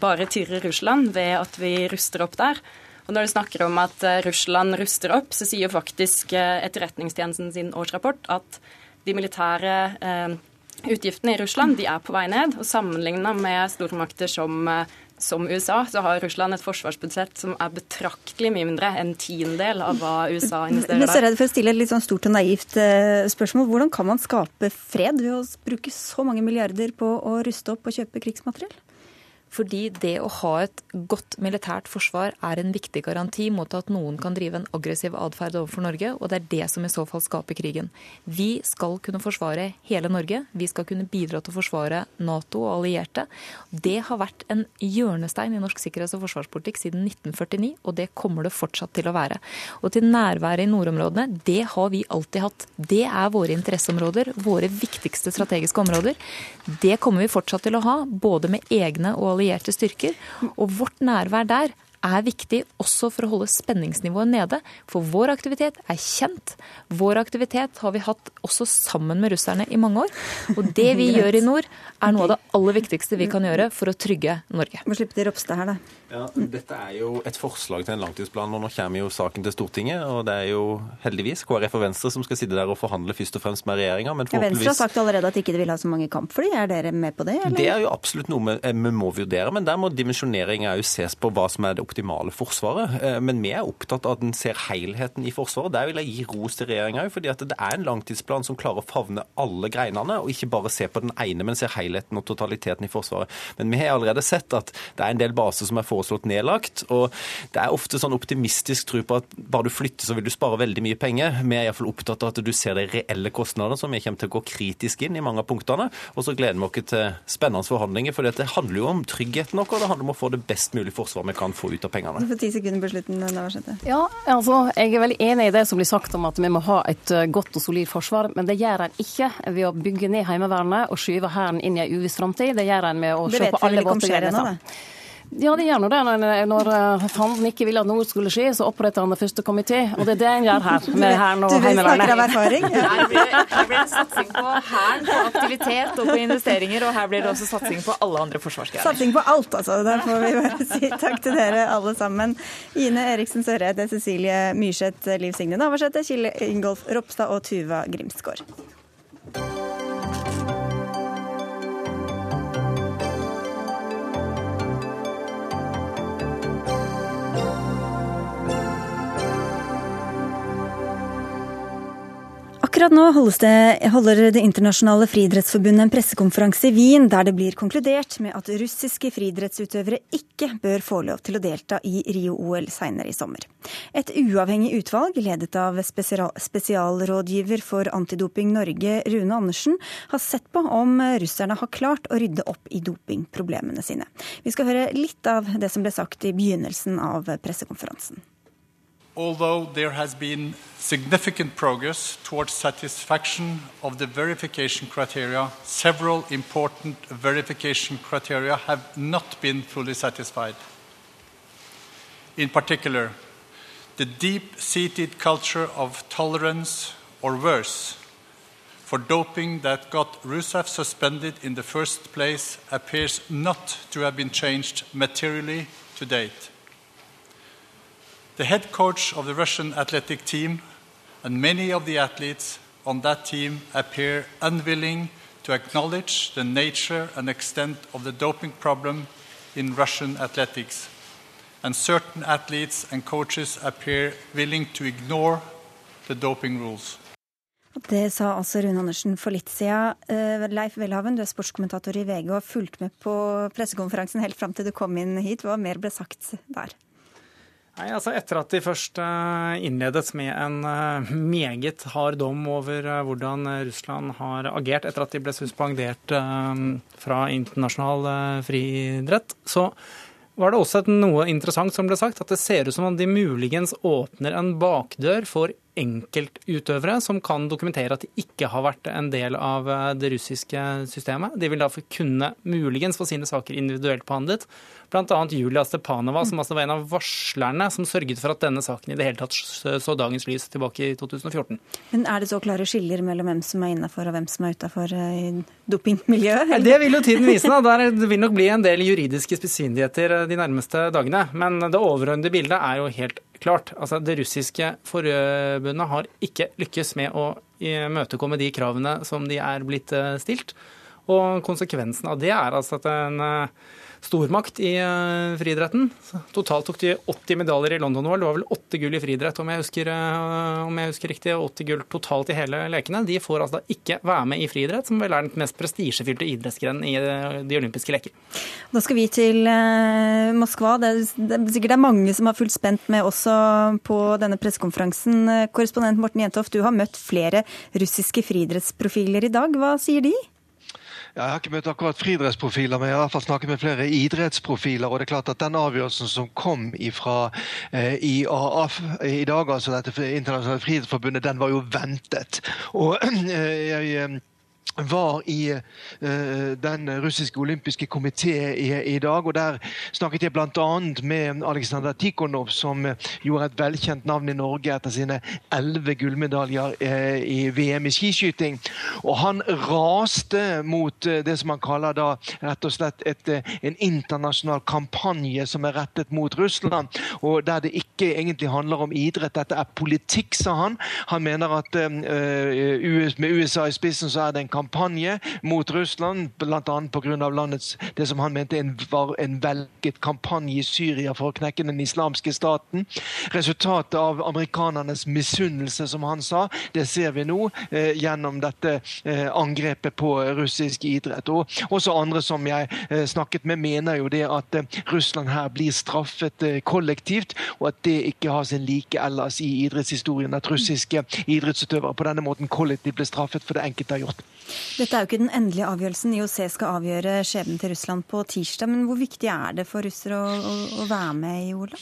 S6: bare tyrre Russland ved at vi ruster opp der. Og når du snakker om at eh, Russland ruster opp, så sier faktisk Etterretningstjenesten sin årsrapport at de militære eh, utgiftene i Russland de er på vei ned. og Sammenligna med stormakter som, eh, som, USA, så har Russland et forsvarsbudsjett som er betraktelig mye mindre enn tiendedel av hva USA investerer der.
S1: Men så redd for å stille et litt sånn stort og naivt eh, spørsmål. Hvordan kan man skape fred ved å bruke så mange milliarder på å ruste opp og kjøpe krigsmateriell?
S2: Fordi det å ha et godt militært forsvar er en viktig garanti mot at noen kan drive en aggressiv atferd overfor Norge, og det er det som i så fall skaper krigen. Vi skal kunne forsvare hele Norge. Vi skal kunne bidra til å forsvare Nato og allierte. Det har vært en hjørnestein i norsk sikkerhets- og forsvarspolitikk siden 1949, og det kommer det fortsatt til å være. Og til nærværet i nordområdene, det har vi alltid hatt. Det er våre interesseområder, våre viktigste strategiske områder. Det kommer vi fortsatt til å ha, både med egne og allierte allierte styrker. Og vårt nærvær der er viktig også for å holde spenningsnivået nede. For vår aktivitet er kjent. Vår aktivitet har vi hatt også sammen med russerne i mange år. Og det vi gjør i nord, er noe av det aller viktigste vi kan gjøre for å trygge Norge.
S1: Må slippe til Ropstad her, da.
S7: Ja, Dette er jo et forslag til en langtidsplan, og nå kommer jo saken til Stortinget. og Det er jo heldigvis KrF og Venstre som skal sitte der og forhandle først og fremst med regjeringa.
S1: Ja, Venstre har sagt allerede at de ikke vil ha så mange kampfly. Er dere med på det? Eller?
S7: Det er jo absolutt noe vi, eh, vi må vurdere, men der må dimensjonering òg ses på hva som er det optimale forsvaret. Eh, men vi er opptatt av at en ser helheten i Forsvaret. Der vil jeg gi ros til regjeringa òg, fordi det er en langtidsplan som klarer å favne alle greinene, og ikke bare se på den ene, men ser helheten og totaliteten i Forsvaret. Men vi har allerede sett at det er en del baser som er foreslått nedlagt. og Det er ofte sånn optimistisk tro på at bare du flytter, så vil du spare veldig mye penger. Vi er iallfall opptatt av at du ser de reelle kostnadene, som vi kommer til å gå kritisk inn i mange av punktene. Og så gleder vi oss til spennende forhandlinger, for det handler jo om tryggheten vår. Det handler om å få det best mulig forsvar vi kan få ut av pengene.
S1: Du får ti sekunder på slutten, Navarsete.
S5: Ja, altså, jeg er veldig enig i det som blir sagt om at vi må ha et eh, godt og solid forsvar, men det gjør en ikke ved å bygge ned Heimevernet og skyve Hæren inn i en uviss framtid. Det gjør en med å se på alle våre grenser. Ja, det gjør nå det. Når, når eh, fanden ikke ville at noe skulle skje, så oppretter han det første komité. Og det er det han gjør her, med Hæren og Heimevernet.
S1: Du av erfaring? Ja.
S2: Her blir, det, her blir det satsing på Hæren, på aktivitet og på investeringer, og her blir det også satsing på alle andre forsvarsgreier.
S1: Satsing på alt, altså. Da får vi bare si takk til dere alle sammen. Ine Eriksen Søreide, Cecilie Myrseth, Liv Signe Navarsete, Kille Ingolf Ropstad og Tuva Grimsgaard. Akkurat nå det, holder Det internasjonale friidrettsforbundet en pressekonferanse i Wien der det blir konkludert med at russiske friidrettsutøvere ikke bør få lov til å delta i Rio-OL senere i sommer. Et uavhengig utvalg ledet av spesialrådgiver for Antidoping Norge, Rune Andersen, har sett på om russerne har klart å rydde opp i dopingproblemene sine. Vi skal høre litt av det som ble sagt i begynnelsen av pressekonferansen.
S8: Although there has been significant progress towards satisfaction of the verification criteria, several important verification criteria have not been fully satisfied. In particular, the deep seated culture of tolerance, or worse, for doping that got Rusev suspended in the first place appears not to have been changed materially to date. The head coach of the Russian athletic team and many of the athletes on that team appear unwilling to acknowledge the nature and extent of the doping problem in Russian athletics. And certain athletes and coaches appear willing to ignore the doping rules.
S1: Det sa altså Rune Andersen for litt siden. Eh, Leif Welhaven, du er sportskommentator i VG og har fulgt med på pressekonferansen helt fram til du kom inn hit. Hva mer ble sagt der?
S9: Nei, altså Etter at de først eh, innledet med en eh, meget hard dom over eh, hvordan Russland har agert etter at de ble suspendert fra internasjonal friidrett, så var det også noe interessant som ble sagt, at det ser ut som om de muligens åpner en bakdør for enkeltutøvere som kan dokumentere at de ikke har vært en del av det russiske systemet. De vil da kunne muligens få sine saker individuelt behandlet. Bl.a. Julia Stepanova, som altså var en av varslerne som sørget for at denne saken i det hele tatt så dagens lys tilbake i 2014.
S1: Men Er det så klare skiller mellom hvem som er innafor og hvem som er utafor eh, dopingmiljøet?
S9: Det vil jo tiden vise. Da. Det vil nok bli en del juridiske spissfindigheter eh, de nærmeste dagene. Men det overordnede bildet er jo helt klart. Altså, det russiske forbundet har ikke lykkes med å imøtekomme de kravene som de er blitt eh, stilt. Og konsekvensen av det er altså at en stormakt i uh, friidretten. Totalt tok de 80 medaljer i London-OL. Det var vel åtte gull i friidrett, om, jeg husker, uh, om jeg husker riktig. 80 gull totalt i hele lekene. De får altså ikke være med i friidrett, som vel er den mest prestisjefylte idrettsgrenen i uh, de olympiske leker.
S1: Da skal vi til Moskva. Det er sikkert det er mange som har fulgt spent med også på denne pressekonferansen. Korrespondent Morten Jentoft, du har møtt flere russiske friidrettsprofiler i dag. Hva sier de?
S10: Jeg har ikke møtt akkurat friidrettsprofiler, men jeg har i hvert fall snakket med flere idrettsprofiler. og det er klart at Den avgjørelsen som kom fra eh, IAF i dag, altså dette internasjonale friidrettsforbundet, den var jo ventet. Og eh, jeg eh, var i uh, den russiske olympiske komité i, i, dag. og Der snakket jeg bl.a. med Aleksandr Tikhonov, som gjorde et velkjent navn i Norge etter sine elleve gullmedaljer uh, i VM i skiskyting. Og Han raste mot uh, det som han kaller da rett og slett et, en internasjonal kampanje som er rettet mot Russland, og der det ikke egentlig handler om idrett. Dette er politikk, sa han. Han mener at med USA i spissen så er det en kampanje mot Russland, bl.a. pga. landets det som han mente var en velget kampanje i Syria for å knekke den islamske staten. Resultatet av amerikanernes misunnelse, som han sa, det ser vi nå eh, gjennom dette eh, angrepet på russisk idrett. Og også andre som jeg eh, snakket med, mener jo det at eh, Russland her blir straffet eh, kollektivt, og at det ikke har sin like ellers i idrettshistorien at russiske idrettsutøvere på denne måten kollektivt blir straffet for det enkelte har gjort.
S1: Dette er jo ikke den endelige avgjørelsen. IOC skal avgjøre skjebnen til Russland på tirsdag. Men hvor viktig er det for russere å, å, å være med i OL?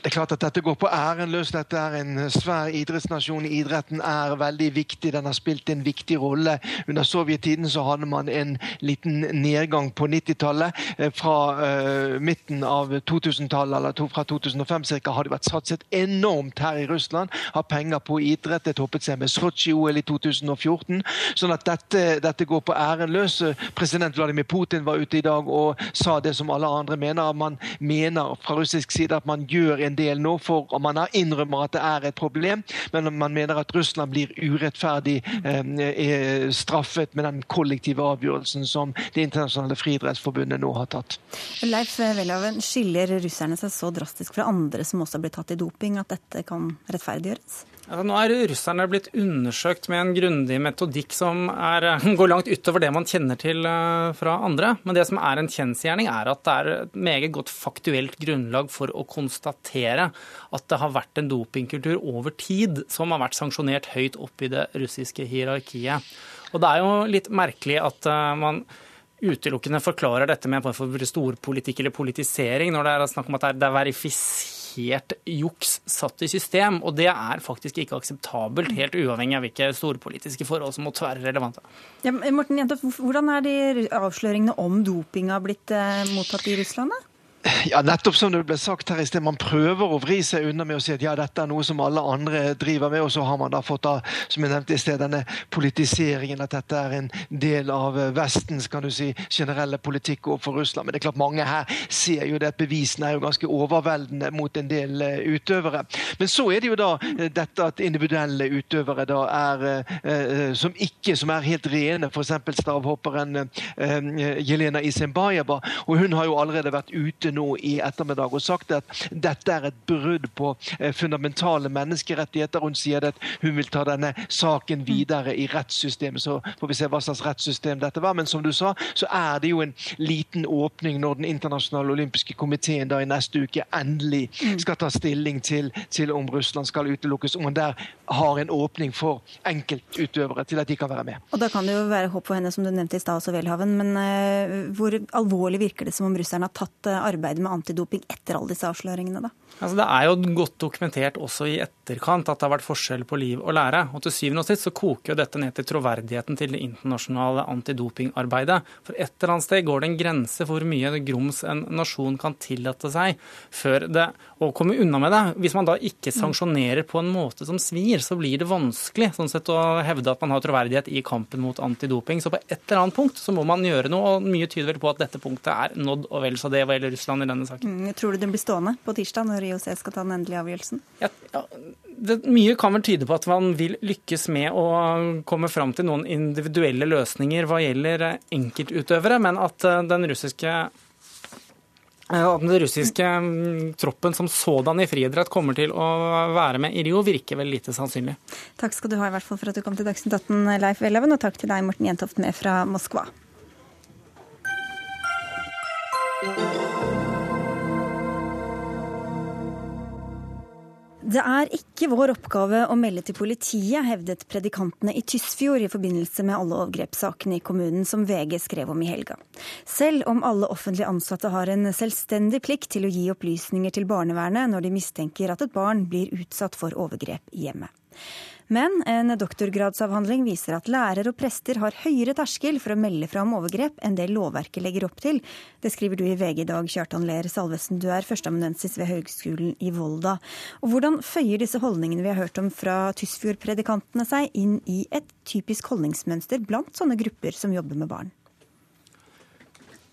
S10: Det er klart at Dette går på æren løs. Dette er en svær idrettsnasjon. Idretten er veldig viktig. Den har spilt en viktig rolle. Under sovjettiden så hadde man en liten nedgang på 90-tallet. Eh, fra uh, midten av 2000-tallet, eller to, fra 2005 cirka, har det vært satset enormt her i Russland. Har penger på idrett. Det toppet seg med Sotsji-OL i 2014. Sånn at dette, dette går på æren løs. President Vladimir Putin var ute i dag og sa det som alle andre mener. Man mener fra russisk side at man gjør en del nå, for man har innrømmer at det er et problem, men man mener at Russland blir urettferdig eh, straffet med den kollektive avgjørelsen som Det internasjonale friidrettsforbundet nå har tatt.
S1: Leif Welhaven, skiller russerne seg så drastisk fra andre som også blitt tatt i doping, at dette kan rettferdiggjøres?
S9: Altså, nå er russerne blitt undersøkt med en grundig metodikk som er, går langt utover det man kjenner til uh, fra andre. Men det som er en kjensgjerning, er at det er et meget godt faktuelt grunnlag for å konstatere at det har vært en dopingkultur over tid som har vært sanksjonert høyt opp i det russiske hierarkiet. Og det er jo litt merkelig at uh, man utelukkende forklarer dette med en form for storpolitikk eller politisering, når det er snakk om at det er verifisert helt juks satt i system. Og det er faktisk ikke akseptabelt, helt uavhengig av hvilke storpolitiske forhold som måtte være relevante.
S1: Ja, Morten Jentoft, hvordan er de avsløringene om dopinga blitt eh, mottatt i Russland? da?
S10: Ja, nettopp som det ble sagt her i sted. Man prøver å vri seg unna med å si at ja, dette er noe som alle andre driver med. Og så har man da fått da, som jeg nevnte i sted, denne politiseringen. At dette er en del av Vestens kan du si, generelle politikk overfor Russland. Men det er klart mange her ser jo det at bevisene er jo ganske overveldende mot en del uh, utøvere. Men så er det jo da uh, dette at individuelle utøvere da er som ikke som er helt rene. F.eks. stavhopperen Jelena Isenbajeva. Og hun har jo allerede vært ute ute nå i ettermiddag og sagt at dette er et brudd på eh, fundamentale menneskerettigheter. Hun sier at hun vil ta denne saken videre i rettssystemet. Så får vi se hva slags rettssystem dette var. Men som du sa, så er det jo en liten åpning når Den internasjonale olympiske komiteen da i neste uke endelig skal ta stilling til, til om Russland skal utelukkes. Om man der har en åpning for enkeltutøvere til at de kan være med.
S1: Og Da kan det jo være håp for henne, som du nevnte i stad også, Welhaven. Men uh, hvor alvorlig virker det som om russerne har tatt uh, arbeidet med antidoping etter alle disse avsløringene, da?
S9: Altså, det er jo godt dokumentert også i etterkant at det har vært forskjell på liv og lære. Og til syvende og sist så koker jo dette ned til troverdigheten til det internasjonale antidopingarbeidet. For et eller annet sted går det en grense for hvor mye grums en nasjon kan tillate seg før det å komme unna med det. Hvis man da ikke sanksjonerer på en måte som svir, så blir det vanskelig sånn sett å hevde at man har troverdighet i kampen mot antidoping. Så på et eller annet punkt så må man gjøre noe, og mye tyder vel på at dette punktet er nådd og vel så det hva gjelder Russland i denne saken.
S1: Mm, tror du den blir stående på tirsdag når IOC skal ta den endelige avgjørelsen?
S9: Ja, ja, det, mye kan vel tyde på at man vil lykkes med å komme fram til noen individuelle løsninger hva gjelder enkeltutøvere, men at eh, den russiske eh, at den russiske mm, troppen som sådan i friidrett kommer til å være med i Rio, virker vel lite sannsynlig.
S1: Takk skal du ha i hvert fall for at du kom til Dagsnytt 18, Leif Welhaven, og takk til deg, Morten Jentoft, med fra Moskva. Det er ikke vår oppgave å melde til politiet, hevdet predikantene i Tysfjord i forbindelse med alle overgrepssakene i kommunen som VG skrev om i helga. Selv om alle offentlig ansatte har en selvstendig plikt til å gi opplysninger til barnevernet når de mistenker at et barn blir utsatt for overgrep i hjemmet. Men en doktorgradsavhandling viser at lærere og prester har høyere terskel for å melde fra om overgrep enn det lovverket legger opp til. Det skriver du i VG i dag, Kjartan Ler Salvesen. Du er førsteamanuensis ved Høgskolen i Volda. Og hvordan føyer disse holdningene vi har hørt om fra Tysfjordpredikantene seg inn i et typisk holdningsmønster blant sånne grupper som jobber med barn?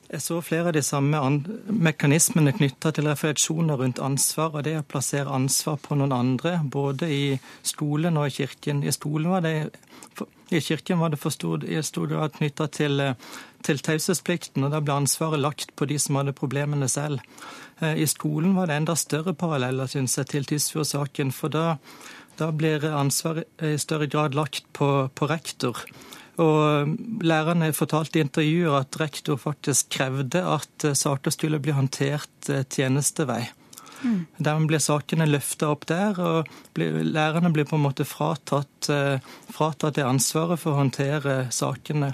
S11: Jeg så flere av de samme mekanismene knytta til refleksjoner rundt ansvar, og det å plassere ansvar på noen andre, både i skolen og i kirken. I var det i kirken var det for stor, i stor grad knytta til, til taushetsplikten, og da ble ansvaret lagt på de som hadde problemene selv. Eh, I skolen var det enda større paralleller, syns jeg, til Tysfjord-saken, for da, da blir ansvaret i større grad lagt på, på rektor. Og Lærerne fortalte i intervjuer at rektor faktisk krevde at eh, saker skulle bli håndtert eh, tjenestevei. Mm. Dermed ble sakene løfta opp der, og lærerne ble på en måte fratatt, eh, fratatt det ansvaret for å håndtere sakene.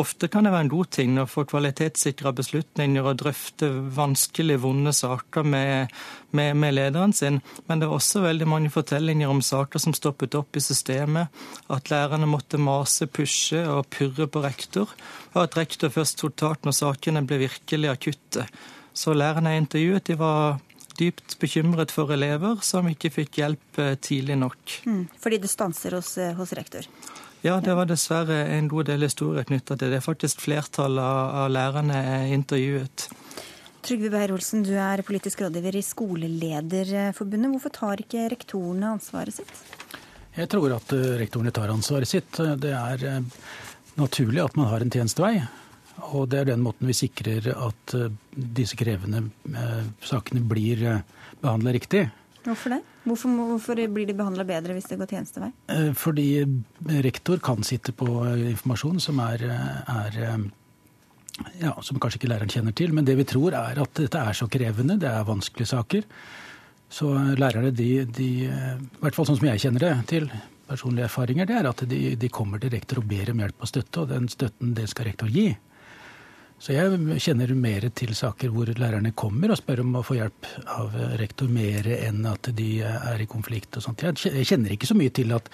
S11: Ofte kan det være en god ting å få kvalitetssikra beslutninger og drøfte vanskelige, vonde saker med, med, med, lederen sin, men det er også veldig mange fortellinger om saker som stoppet opp i systemet, at lærerne måtte mase, pushe og purre på rektor, og at rektor først tok tak når sakene ble virkelig akutte. Så lærerne jeg intervjuet, de var dypt bekymret for elever som ikke fikk hjelp eh, tidlig nok.
S1: Mm, fordi det stanser hos, eh, hos, rektor?
S11: Ja, det var dessverre en god del historier knytta til det. Det er faktisk flertallet av, lærerne er intervjuet.
S1: Trygve Beyer-Olsen, du er politisk rådgiver i Skolelederforbundet. Hvorfor tar ikke rektorene ansvaret sitt?
S12: Jeg tror at eh, rektorene tar ansvaret sitt. Det er naturlig at man har en tjenestevei. Og det er den måten vi sikrer at eh, disse krevende eh, sakene blir eh, behandla riktig.
S1: Hvorfor det? Hvorfor, hvorfor blir de behandla bedre hvis det går tjenestevei?
S12: Fordi rektor kan sitte på informasjon som er, er ja, som kanskje ikke læreren kjenner til. Men det vi tror er at dette er så krevende, det er vanskelige saker. Så lærerne, de, de i hvert fall sånn som jeg kjenner det til, personlige erfaringer, det er at de, de kommer til rektor og ber om hjelp og støtte, og den støtten det skal rektor gi. Så jeg kjenner mer til saker hvor lærerne kommer og spør om å få hjelp av rektor, mer enn at de er i konflikt og sånt. Jeg kjenner ikke så mye til at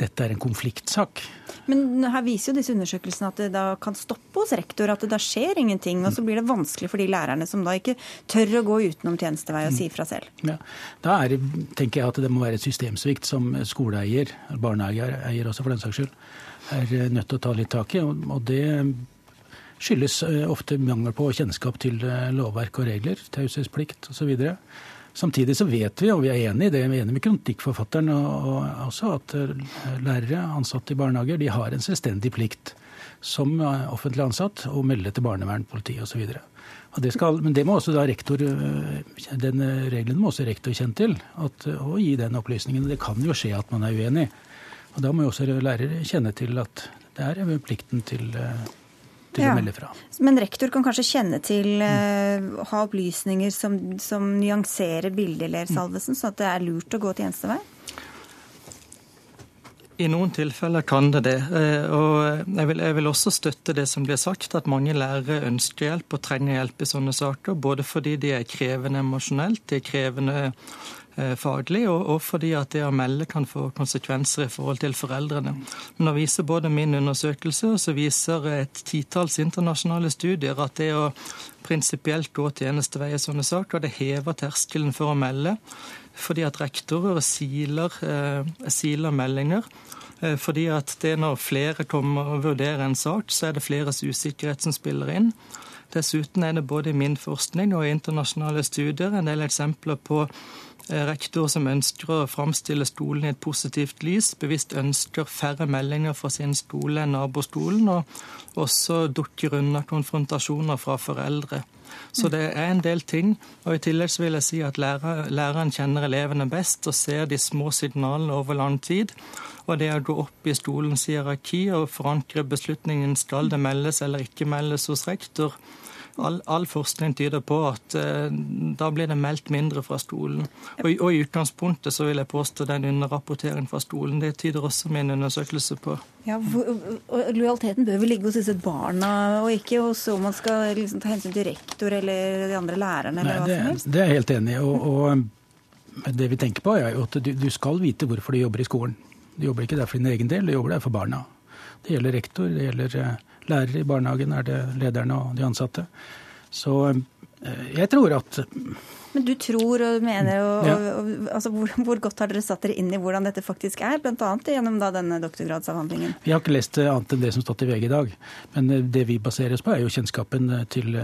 S12: dette er en konfliktsak.
S1: Men her viser jo disse undersøkelsene at det da kan stoppe hos rektor, at det da skjer ingenting. Og så blir det vanskelig for de lærerne som da ikke tør å gå utenom tjenestevei og si fra selv.
S12: Ja, Da er, tenker jeg at det må være et systemsvikt som skoleeier, barnehageeier også for den saks skyld, er nødt til å ta litt tak i. Og det skyldes eh, ofte mangel på kjennskap til eh, lovverk og regler, taushetsplikt osv. Samtidig så vet vi, og vi er enig i det, vi er enig med kronikkforfatteren også, at eh, lærere ansatte i barnehager de har en selvstendig plikt som offentlig ansatt å melde til barnevern, politi osv. Men det må også da rektor, den regelen må også rektor kjenne til, at, å gi den opplysningen. Det kan jo skje at man er uenig. Og Da må jo også lærere kjenne til at det er plikten til til ja. å melde fra.
S1: Men rektor kan kanskje kjenne til uh, ha opplysninger som, som nyanserer bildet Ler Salvesen, sånn at det er lurt å gå til tjenestevei?
S11: I noen tilfeller kan det det. Eh, og jeg vil, jeg vil, også støtte det som blir sagt, at mange lærere ønsker hjelp og trenger hjelp i sånne saker. Både fordi de er krevende emosjonelt, de er krevende Eh, faglig, og, og, fordi at det å melde kan få konsekvenser i forhold til foreldrene. Men nå viser både min undersøkelse og så viser et titalls internasjonale studier at det å prinsipielt gå tjenestevei i sånne saker, det hever terskelen for å melde. Fordi at rektorer siler, eh, siler meldinger. Eh, fordi at det når flere kommer og vurderer en sak, så er det fleres usikkerhet som spiller inn. Dessuten er det både i min forskning og i internasjonale studier en del eksempler på Eh, rektor som ønsker å framstille stolen i et positivt lys, bevisst ønsker færre meldinger fra sin skole enn nabostolen, og også dukker unna konfrontasjoner fra foreldre. Så det er en del ting. Og i tillegg vil jeg si at lærer, læreren kjenner elevene best og ser de små signalene over lang tid. Og det å gå opp i skolens hierarki og forankre beslutningen skal det meldes eller ikke meldes hos rektor, All, all, forskning tyder på at eh, da blir det meldt mindre fra stolen. Og, og, i utgangspunktet så vil jeg påstå den underrapporteringen fra stolen. Det tyder også min undersøkelse på.
S1: Ja, og Lojaliteten bør vel ligge hos disse barna, og ikke hos om man skal liksom ta hensyn til rektor eller de andre lærerne?
S12: Nei,
S1: hva
S12: det,
S1: som helst.
S12: det er jeg helt enig i. Og, og det vi tenker på er jo at du, du skal vite hvorfor du jobber i skolen. Du jobber ikke der for din egen del, du jobber der for barna. Det gjelder rektor, det gjelder eh, lærere i barnehagen, er det lederne og de ansatte. Så eh, jeg tror at
S1: men du tror og mener og, ja. og, altså hvor, hvor, godt har dere satt dere inn i hvordan dette faktisk er, bl.a. gjennom da denne doktorgradsavhandlingen?
S12: Vi har ikke lest eh, annet enn det som stått i VG i dag. Men eh, det vi baserer oss på, er jo kjennskapen til,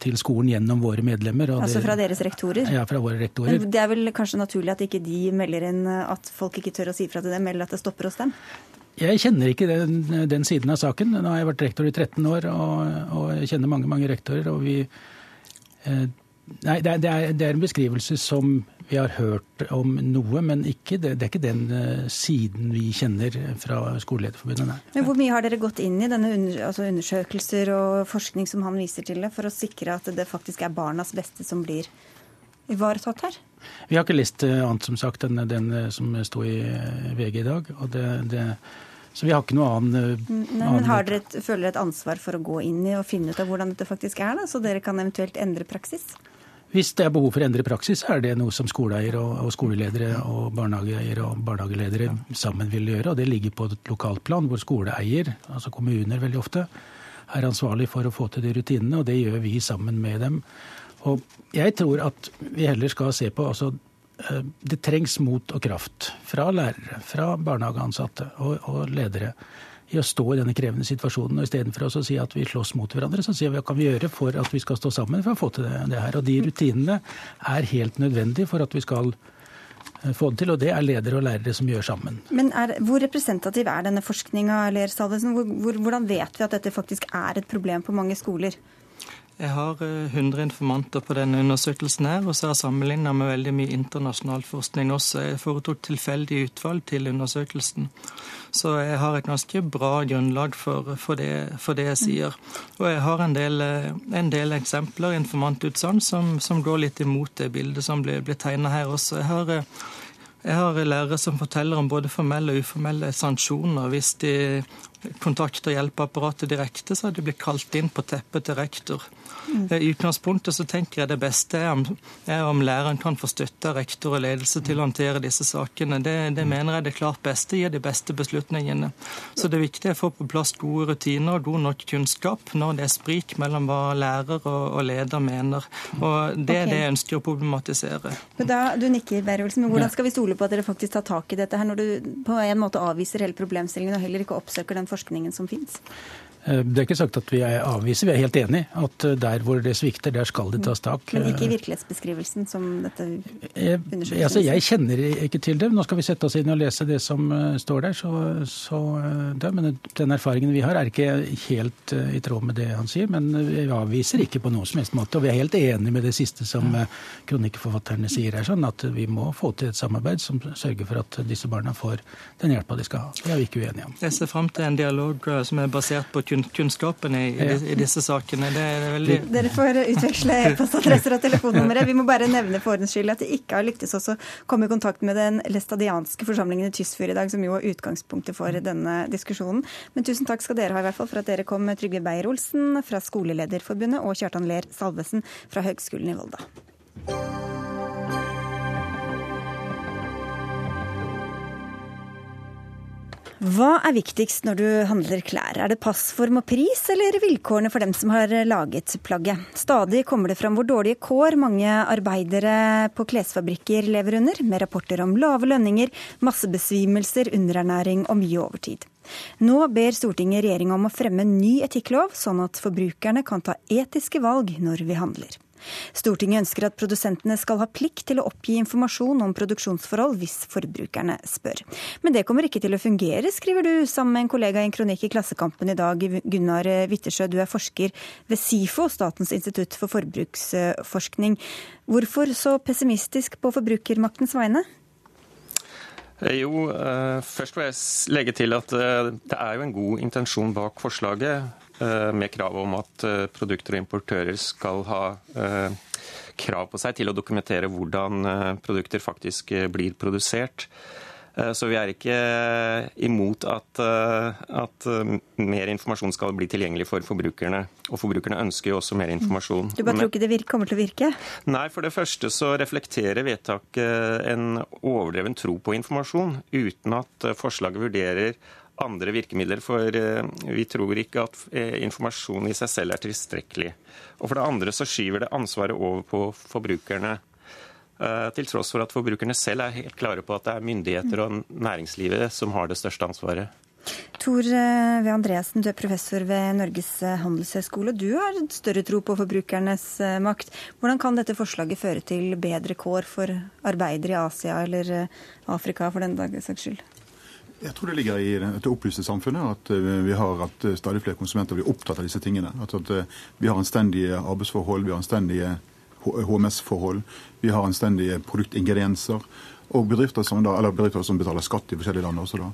S12: til skolen gjennom våre medlemmer.
S1: altså fra deres rektorer?
S12: Ja, fra våre rektorer.
S1: Men det er vel kanskje naturlig at ikke de melder inn at folk ikke tør å si fra til dem, eller at det stopper hos dem?
S12: Jeg kjenner ikke den, den, siden av saken. Nå har jeg vært rektor i 13 år, og, og jeg kjenner mange mange rektorer. og vi... Eh, nei, det er, det er, en beskrivelse som vi har hørt om noe, men ikke, det, det, er ikke den uh, siden vi kjenner fra Skolelederforbundet.
S1: Men Hvor mye har dere gått inn i denne under, altså undersøkelser og forskning som han viser til, for å sikre at det faktisk er barnas beste som blir ivaretatt her?
S12: Vi har ikke lest uh, annet som sagt enn den, den som sto i VG i dag. og det, det Så vi har ikke noe annen,
S1: Nei, men har dere et, Føler dere et ansvar for å gå inn i og finne ut av hvordan dette faktisk er, da, så dere kan eventuelt endre praksis?
S12: Hvis det er behov for å endre praksis, er det noe som skoleeier og, og skoleledere og barnehageeiere og barnehageledere sammen vil gjøre. Og det ligger på et lokalt plan, hvor skoleeier, altså kommuner veldig ofte, er ansvarlig for å få til de rutinene. Og det gjør vi sammen med dem. Og jeg tror at vi heller skal se på altså, Det trengs mot og kraft fra lærere, fra barnehageansatte og, og ledere i å stå i denne krevende situasjonen. og Istedenfor å si at vi slåss mot hverandre, så sier vi hva kan vi gjøre for at vi skal stå sammen for å få til det, det her. Og de rutinene er helt nødvendige for at vi skal eh, få det til, og det er ledere og lærere som gjør sammen.
S1: Men er, Hvor representativ er denne forskninga? Hvor, hvordan vet vi at dette faktisk er et problem på mange skoler?
S11: Jeg har 100 eh, informanter på denne undersøkelsen, her, og så har jeg sammenligna med veldig mye internasjonal forskning også. Jeg foretok tilfeldig utvalg til undersøkelsen. Så jeg har et ganske bra grunnlag for, for, det, for det, jeg sier. Og jeg har en del, eh, en del eksempler, informantutsagn, som, som, går litt imot det bildet som blir, blir tegna her også. Jeg har eh, jeg har lærere som forteller om både formelle og uformelle sanksjoner. Hvis de kontakter hjelpeapparatet direkte, så hadde de blitt kalt inn på teppet til rektor. Mm. I utgangspunktet så tenker jeg det beste er om, er om læreren kan få støtte av rektor og ledelse til å håndtere disse sakene. Det, det mener jeg det klart beste gir de beste beslutningene. Så det viktige er å få på plass gode rutiner og god nok kunnskap når det er sprik mellom hva lærer og, og leder mener. Og det er det jeg ønsker å problematisere.
S1: Da, du nikker, Berholsen, men Hvordan skal vi stole på at dere faktisk tar tak i dette her, når du på en måte avviser hele problemstillingen og heller ikke oppsøker den forskningen som finnes?
S12: Eh, det er ikke sagt at vi er avviser, vi er helt enig at eh, der hvor det svikter, der skal det tas tak.
S1: Men ikke i virkelighetsbeskrivelsen som dette
S12: eh, undersøkelsen altså, Jeg kjenner ikke til det. Nå skal vi sette oss inn og lese det som står der. Så, så det, men den erfaringen vi har er ikke helt i tråd med det han sier. Men vi avviser ikke på noen som helst måte. Og vi er helt enig med det siste som kronikkforfatterne sier her, sånn at vi må få til et samarbeid som sørger for at disse barna får den hjelpa de skal ha. Det er vi ikke uenige om.
S11: Jeg ser fram til en dialog som er basert på kunnskapen i, i, i, disse sakene. Det er veldig
S1: Dere får utveksle e-postadresser og telefonnumre. Vi må bare nevne for ordens skyld at det ikke har lyktes oss å komme i kontakt med den læstadianske forsamlingen i Tysfjord i dag, som jo er utgangspunktet for denne diskusjonen. Men tusen takk skal dere ha i hvert fall for at dere kom, Trygve Beyer-Olsen fra Skolelederforbundet og Kjartan Ler Salvesen fra Høgskolen i Volda. Hva er viktigst når du handler klær? Er det passform og pris, eller vilkårene for dem som har laget plagget? Stadig kommer det fram hvor dårlige kår mange arbeidere på klesfabrikker lever under, med rapporter om lave lønninger, massebesvimelser, underernæring og mye overtid. Nå ber Stortinget regjeringa om å fremme en ny etikklov, sånn at forbrukerne kan ta etiske valg når vi handler. Stortinget ønsker at produsentene skal ha plikt til å oppgi informasjon om produksjonsforhold hvis forbrukerne spør. Men det kommer ikke til å fungere, skriver du sammen med en kollega i en kronikk i Klassekampen i dag. Gunnar Wittersjø, du er forsker ved SIFO, Statens institutt for forbruksforskning. Hvorfor så pessimistisk på forbrukermaktens vegne?
S13: Eh, jo, eh, først vil jeg legge til at eh, det er jo en god intensjon bak forslaget. Eh, med krav om at eh, produkter og importører skal ha eh, krav på seg til å dokumentere hvordan produkter faktisk blir produsert. Så vi er ikke imot at, at, mer informasjon skal bli tilgjengelig for forbrukerne. Og forbrukerne ønsker jo også mer informasjon.
S1: Du bare tror ikke det kommer til å virke?
S13: Nei, for det første så reflekterer vedtaket en overdreven tro på informasjon, uten at forslaget vurderer andre virkemidler, for eh, vi tror ikke at eh, informasjon i seg selv er tilstrekkelig. Og For det andre så skyver det ansvaret over på forbrukerne. Eh, til tross for at forbrukerne selv er helt klare på at det er myndigheter og næringslivet som har det største ansvaret.
S1: Tor V. Andreassen, du er professor ved Norges handelshøyskole. Du har større tro på forbrukernes makt. Hvordan kan dette forslaget føre til bedre kår for arbeidere i Asia eller Afrika, for den saks skyld?
S14: Jeg tror det ligger i det opplyste samfunnet at eh, vi har at eh, stadig flere konsumenter blir opptatt av disse tingene. At, at vi har anstendige arbeidsforhold, vi har anstendige HMS-forhold, vi har anstendige produktingredienser. Og bedrifter som, da, bedrifter som betaler skatt i forskjellige land også. da.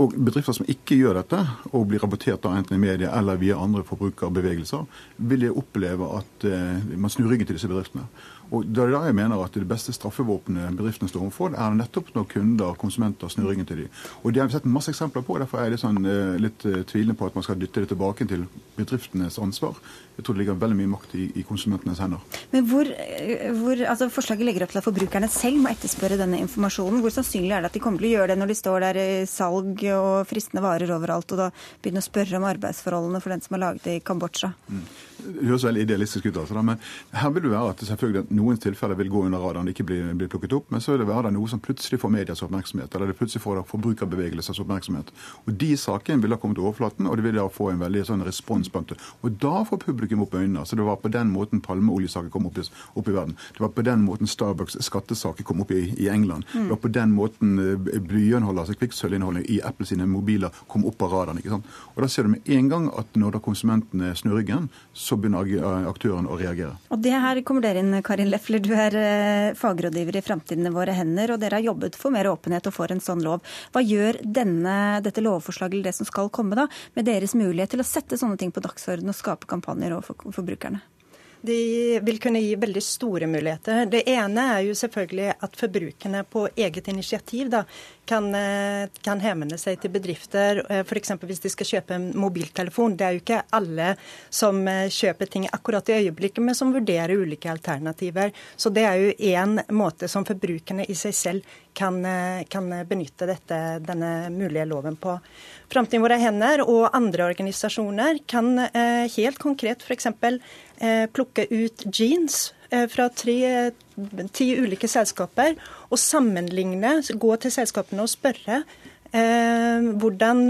S14: Og bedrifter som ikke gjør dette, og blir rapportert da enten i media eller via andre forbrukerbevegelser, vil oppleve at man snur ryggen til disse bedriftene. Og Det er da jeg mener at det beste straffevåpenet bedriftene står overfor, er nettopp når kunder, og konsumenter, snur ryggen til dem. Og Det har vi sett masse eksempler på. Derfor er jeg litt, sånn, eh, litt eh, tvilende på at man skal dytte det tilbake til bedriftenes ansvar. Jeg tror det ligger veldig mye makt i, i konsumentenes hender.
S1: Men hvor, eh, hvor, altså Forslaget legger opp til at forbrukerne selv må etterspørre denne informasjonen. Hvor sannsynlig er det at de kommer til å gjøre det når de står der i salg og fristende varer overalt, og da begynner å spørre om arbeidsforholdene for den som har laget det i Kambodsja? Mm.
S14: Det høres veldig idealistisk ut, altså, men her vil det være at selvfølgelig noen tilfeller vil gå under radaren, ikke bli, bli, plukket opp. Men så vil det være noe som plutselig får medias oppmerksomhet, eller det plutselig får forbrukerbevegelsers oppmerksomhet. Og De sakene vil da komme til overflaten, og det vil da få en veldig sånn respons blant det. Og da får publikum opp øynene. Så det var på den måten palmeoljesaken kom opp i, opp i, verden. Det var på den måten Starbucks skattesaker kom opp i, i England. Mm. Det var på den måten blyinnholdet, altså kvikksølvinnholdet i Apple sine mobiler kom opp av radaren. ikke sant? Og da ser du med en gang at når da konsumentene snur ryggen, så begynner aktøren å reagere.
S1: Og det her kommer dere inn, Karin Lefler. Du er eh, fagrådgiver i Framtiden i våre hender, og dere har jobbet for mer åpenhet og for en sånn lov. Hva gjør denne, dette lovforslaget, eller det som skal komme, da, med deres mulighet til å sette sånne ting på dagsordenen og skape kampanjer overfor forbrukerne?
S15: De vil kunne gi veldig store muligheter. Det ene er jo selvfølgelig at forbrukerne på eget initiativ da, kan, eh, kan hevne seg til bedrifter, eh, f.eks. hvis de skal kjøpe en mobiltelefon. Det er jo ikke alle som eh, kjøper ting akkurat i øyeblikket, men som vurderer ulike alternativer. Så det er jo én måte som forbrukerne i seg selv kan, kan benytte dette, denne mulige loven på. Framtiden våre hender og andre organisasjoner kan helt konkret f.eks. Eh, plukke ut jeans eh, fra tre, ti ulike selskaper og sammenligne, gå til selskapene og spørre eh, hvordan,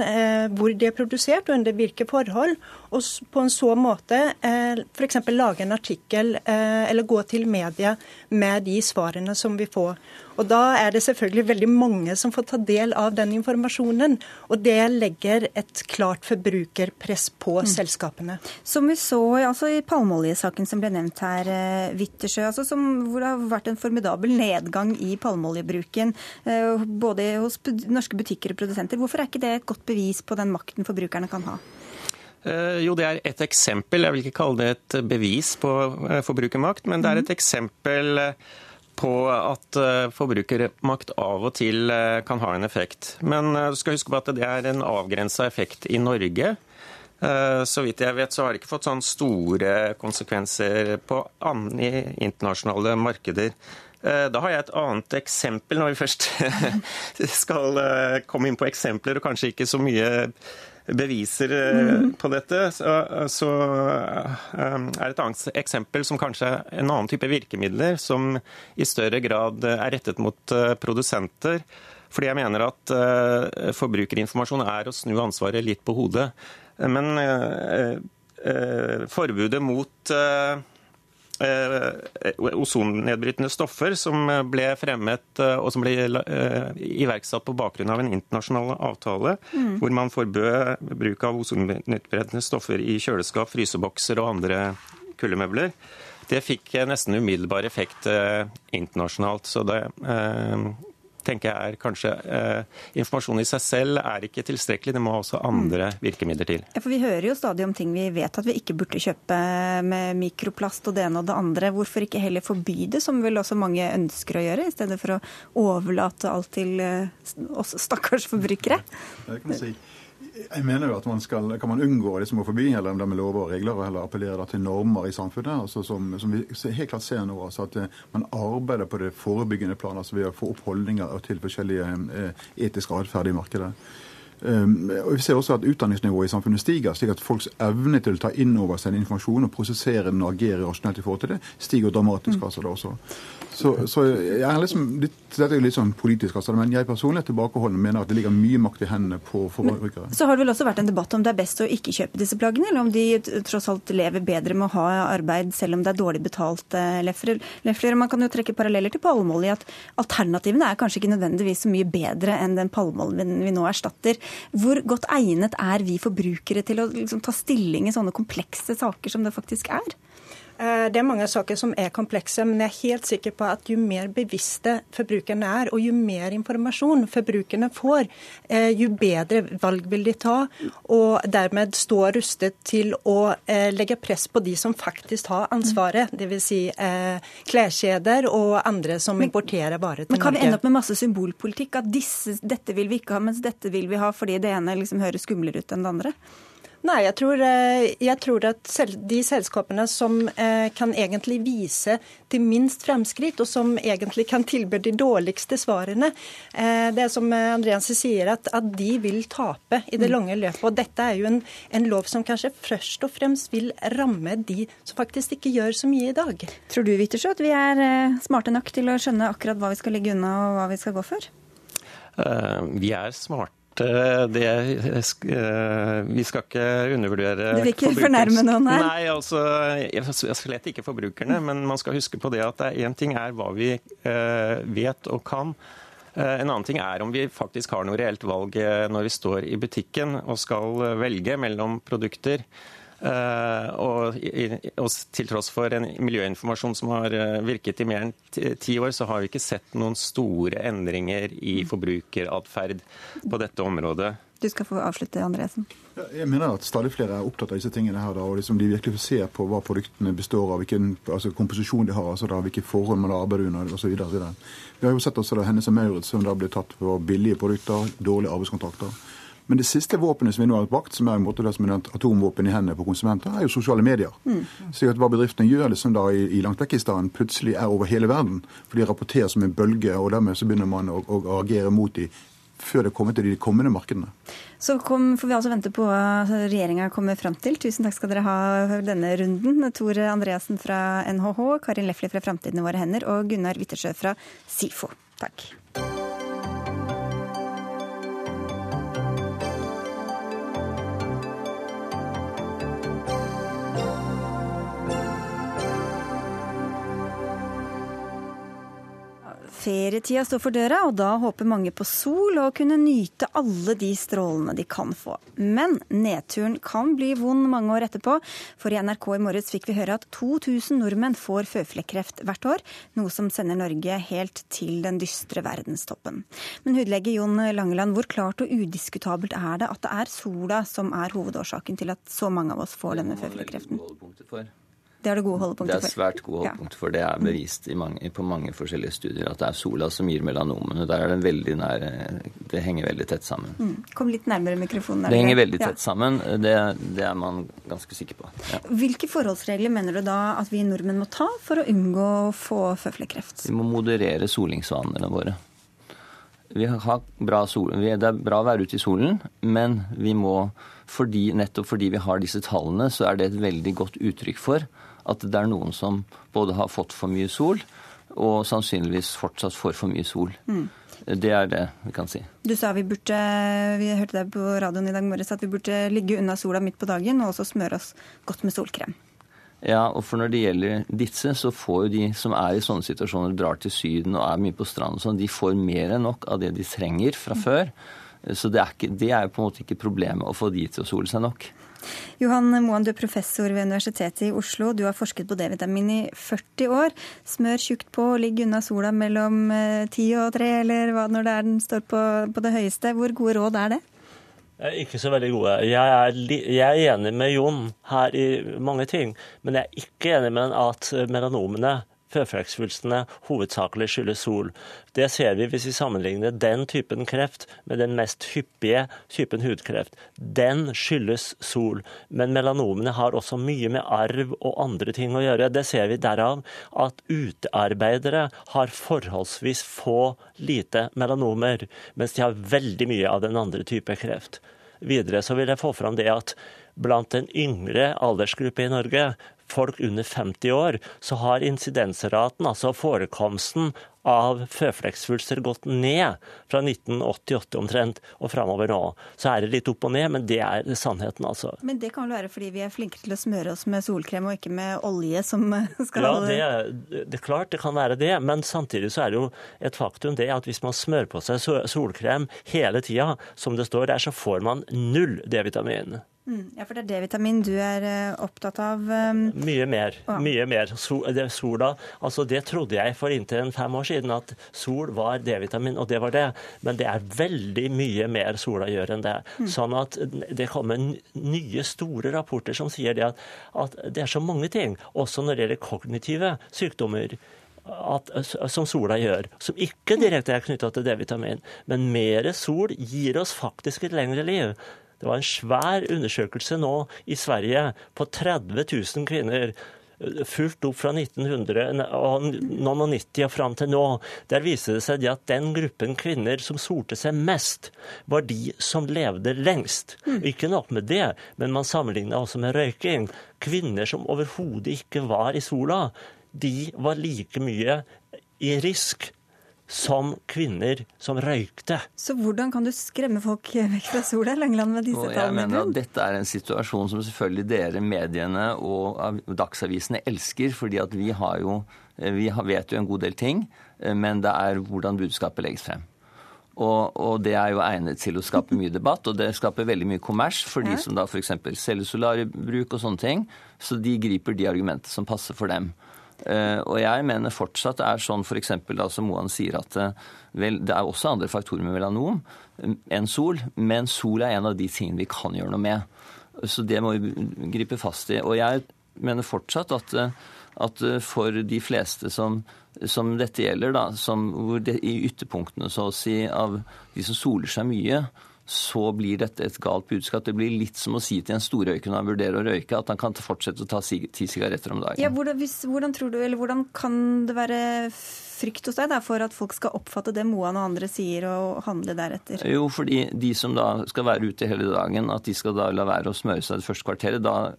S15: hvor de er produsert og under hvilke forhold. Og på en så måte eh, f.eks. lage en artikkel eller gå til media med de svarene som vi får. Og Da er det selvfølgelig veldig mange som får ta del av den informasjonen. Og det legger et klart forbrukerpress på mm. selskapene.
S1: Som vi så altså, i palmeoljesaken som ble nevnt her, eh, Wittersjø, altså, som, hvor det har vært en formidabel nedgang i palmeoljebruken eh, både hos norske butikker og produsenter. Hvorfor er ikke det et godt bevis på den makten forbrukerne kan ha?
S13: Eh, jo, det er et eksempel. Jeg vil ikke kalle det et bevis på forbrukermakt, men det er et mm. eksempel på at eh, forbrukermakt av og til eh, kan ha en effekt. Men eh, du skal huske på at det er en avgrensa effekt i Norge. Så vidt jeg vet, så har det ikke fått sånn store konsekvenser på andre internasjonale markeder. Da har jeg et annet eksempel, når vi først skal komme inn på eksempler, og kanskje ikke så mye beviser mm. på dette, så, så eh, er et annet eksempel som kanskje er en annen type virkemidler, som i større grad er rettet mot eh, produsenter. Fordi jeg mener at forbrukerinformasjon er å snu ansvaret litt på hodet. Men forbudet mot Eh, ozonnedbrytende stoffer som ble fremmet eh, og som ble eh, iverksatt på bakgrunn av en internasjonal avtale, mm. hvor man forbød bruk av ozonnedbrytende stoffer i kjøleskap, frysebokser og andre kuldemøbler. Det fikk nesten umiddelbar effekt internasjonalt. Så det, tenker jeg er kanskje eh, Informasjon i seg selv er ikke tilstrekkelig, det må også andre mm. virkemidler til.
S1: Ja, for Vi hører jo stadig om ting vi vet at vi ikke burde kjøpe med mikroplast og det ene og det andre. Hvorfor ikke heller forby det, som vel også mange ønsker å gjøre, i stedet for å overlate alt til eh, oss stakkars forbrukere?
S14: Det kan man si. Jeg mener jo at man skal, Kan man unngå liksom forby eller med lover og regler, og heller appellere til normer i samfunnet? altså som, som, vi helt klart ser nå, altså at eh, Man arbeider på det forebyggende plan altså ved å få opp holdninger til forskjellige eh, etiske atferd i markedet. Um, og Vi ser også at utdanningsnivået i samfunnet stiger, slik at folks evne til å ta inn over seg informasjon og prosessere den og agere rasjonelt i forhold til det, stiger dramatisk. Mm. altså det også. Så, så jeg er liksom litt, Dette er jo litt sånn politisk, altså, men jeg personlig er tilbakeholden og mener at det ligger mye makt i hendene på forbrukere.
S1: Så har det vel også vært en debatt om det er best å ikke kjøpe disse plaggene, eller om de tross alt lever bedre med å ha arbeid selv om det er dårlig betalt. Eh, Lefler. Man kan jo trekke paralleller til palmeolje. at Alternativene er kanskje ikke nødvendigvis så mye bedre enn den palmeoljen vi nå erstatter. Hvor godt egnet er vi forbrukere til å liksom, ta stilling i sånne komplekse saker som det faktisk er?
S15: Eh, det er mange saker som er komplekse, men jeg er helt sikker på at jo mer bevisste forbrukerne er, og jo mer informasjon forbrukerne får, eh, jo bedre valg vil de ta, og dermed stå rustet til å eh, legge press på de som faktisk har ansvaret, dvs. Si, kleskjeder og andre som importerer varer til
S1: Norge. Men Kan
S15: vi
S1: ende opp med masse symbolpolitikk? At disse, dette vil vi ikke ha, mens dette vil vi ha fordi det ene liksom høres skumlere ut enn det andre?
S15: Nei, jeg tror, eh, jeg tror at de selskapene som eh, kan egentlig vise til minst fremskritt, og som egentlig kan tilby de dårligste svarene, eh, det er som Andreas sier, at, at, de vil tape i det mm. lange løpet. Og dette er jo en, en, lov som kanskje først og fremst vil ramme de som faktisk ikke gjør så mye i dag.
S1: Tror du Wittersjø, at vi er smarte nok til å skjønne akkurat hva vi skal legge unna og hva vi skal gå for?
S13: Vi er smarte det, eh, vi skal ikke undervurdere
S1: Du vil ikke fornærme noen her?
S13: Nei, altså, slett ikke forbrukerne. Men man skal huske på det at én ting er hva vi eh, vet og kan. En annen ting er om vi faktisk har noe reelt valg når vi står i butikken og skal velge mellom produkter. Eh, og, og, til tross for en miljøinformasjon som har eh, virket i mer enn ti år, så har vi ikke sett noen store endringer i forbrukeratferd på dette området.
S1: Du skal få avslutte, Andresen.
S14: Jeg mener at stadig flere er opptatt av disse tingene her, og liksom de virkelig ser på hva produktene består av, hvilken altså komposisjon de har, altså da, hvilke forhold man arbeider under osv. Vi har jo sett også da Hennes og Maurits som da ble tatt på billige produkter, dårlige arbeidskontrakter. Men det siste våpenet som vi nå har brakt, som er en måte det som er atomvåpen i hendene på konsumenter, er jo sosiale medier. Mm. Så at hva bedriftene gjør liksom da i, i Langtvekkistan, plutselig er over hele verden. For de rapporterer som en bølge, og dermed så begynner man å, å, agere mot dem før det kommer til de kommende markedene.
S1: Så kom, får vi altså vente på hva regjeringa kommer fram til. Tusen takk skal dere ha for denne runden. Tor Andreassen fra NHH, Karin Lefli fra Framtiden i våre hender og Gunnar Wittersjø fra SIFO. Takk. Ferietida står for døra, og da håper mange på sol og kunne nyte alle de strålene de kan få. Men nedturen kan bli vond mange år etterpå, for i NRK i morges fikk vi høre at 2000 nordmenn får føflekkreft hvert år, noe som sender Norge helt til den dystre verdenstoppen. Men hudlege Jon Langeland, hvor klart og udiskutabelt er det at det er sola som er hovedårsaken til at så mange av oss får denne føflekkreften? Det er det gode holdepunkter
S16: for. Det er svært gode holdepunkter for. Det er bevist mange, på mange forskjellige studier at det er sola som gir melanomene. Der er det veldig nær Det henger veldig tett sammen.
S1: Mm. Kom litt nærmere mikrofonen.
S16: Det henger veldig tett sammen. Det, det, er man ganske sikker på. Ja.
S1: Hvilke forholdsregler mener du da at vi nordmenn må ta for å unngå å få føflekkreft?
S16: Vi må moderere solingsvanene våre. Vi har bra sol, det er bra å være ute i solen, men vi må, fordi, nettopp fordi vi har disse tallene, så er det et veldig godt uttrykk for at det er noen som både har fått for mye sol, og sannsynligvis fortsatt får for mye sol. Mm. Det er det vi kan si.
S1: Du sa vi burde, vi hørte deg på radioen i dag morges, at vi burde ligge unna sola midt på dagen og også smøre oss godt med solkrem.
S16: Ja, og for når det gjelder disse, så får jo de som er i sånne situasjoner, drar til Syden og er mye på stranden sånn, de får mer enn nok av det de trenger fra mm. før. Så det er, ikke, det er på en måte ikke problemet å få de til å sole seg nok.
S1: Johan Moen, du er professor ved Universitetet i Oslo. Du har forsket på D-vitamin i 40 år. Smør tjukt på, ligg unna sola mellom eh, ti og tre, eller hva når det er den står på, på det høyeste. Hvor gode råd er det?
S17: Ikke så veldig gode. Jeg er, jeg er, enig med Jon her i mange ting, men jeg er ikke enig med at melanomene føflekksvulstene hovedsakelig skyldes sol. Det ser vi hvis vi sammenligner den typen kreft med den mest hyppige typen hudkreft. Den skyldes sol. Men melanomene har også mye med arv og andre ting å gjøre. Det ser vi derav at utearbeidere har forholdsvis få lite melanomer, mens de har veldig mye av den andre type kreft. Videre så vil jeg få fram det at blant en yngre aldersgruppe i Norge folk under 50 år, så har insidensraten, altså forekomsten av føflekksvulster, gått ned fra 1988 omtrent og framover nå. Så er det litt opp og ned, men det er sannheten, altså.
S1: Men det kan vel være fordi vi er flinkere til å smøre oss med solkrem og ikke med olje som skal
S17: Ja, det er, det er klart det kan være det, men samtidig så er det jo et faktum det at hvis man smører på seg solkrem hele tida, som det står der, så får man null D-vitamin.
S1: Mm, ja, for det er D-vitamin du er uh, opptatt av? Um...
S17: Mye mer. Ja. mye mer. Sol, det, sola, altså det trodde jeg for inntil fem år siden, at sol var D-vitamin, og det var det. Men det er veldig mye mer sola gjør enn det. Mm. Sånn at det kommer nye, store rapporter som sier det at, at det er så mange ting, også når det gjelder kognitive sykdommer at, som sola gjør, som ikke direkte er knytta til D-vitamin. Men mer sol gir oss faktisk et lengre liv. Det var en svær undersøkelse nå i Sverige på 30 000 kvinner. Fulgt opp fra 1990 og fram til nå. Der viste det seg at den gruppen kvinner som solte seg mest, var de som levde lengst. Mm. Ikke nok med det, men man sammenligna også med røyking. Kvinner som overhodet ikke var i sola, de var like mye i risk som kvinner som røykte.
S1: Så hvordan kan du skremme folk vekk fra sola, Langeland, med disse tallene?
S16: Jeg mener at Dette er en situasjon som selvfølgelig dere, mediene og dagsavisene elsker, fordi at vi, har jo, vi vet jo en god del ting, men det er hvordan budskapet legges frem. Og, og, det er jo egnet til å skape mye debatt, og det skaper veldig mye kommers for de som da f.eks. selger solariebruk og sånne ting. Så de griper de argumentene som passer for dem. Eh, og jeg mener fortsatt det er sånn f.eks. som Moan sier at eh, vel, det er også andre faktorer med melanom eh, enn sol, men sol er en av de tingene vi kan gjøre noe med. Så det må vi gripe fast i. Og jeg mener fortsatt at, at for de fleste som, som dette gjelder, da, som, hvor det, i ytterpunktene så å si av de som soler seg mye, så blir dette et galt budskap. Det blir litt som å si til en storrøyker når han vurderer å røyke, at han kan fortsette å ta ti sigaretter om dagen.
S1: Ja, hvordan, hvis, hvordan, du, hvordan kan det være frykt hos deg da, for at folk skal oppfatte det Moan og andre sier, og handle deretter?
S16: Jo, fordi de som da skal være ute hele dagen, at de skal da la være å smøre seg det første kvarteret, da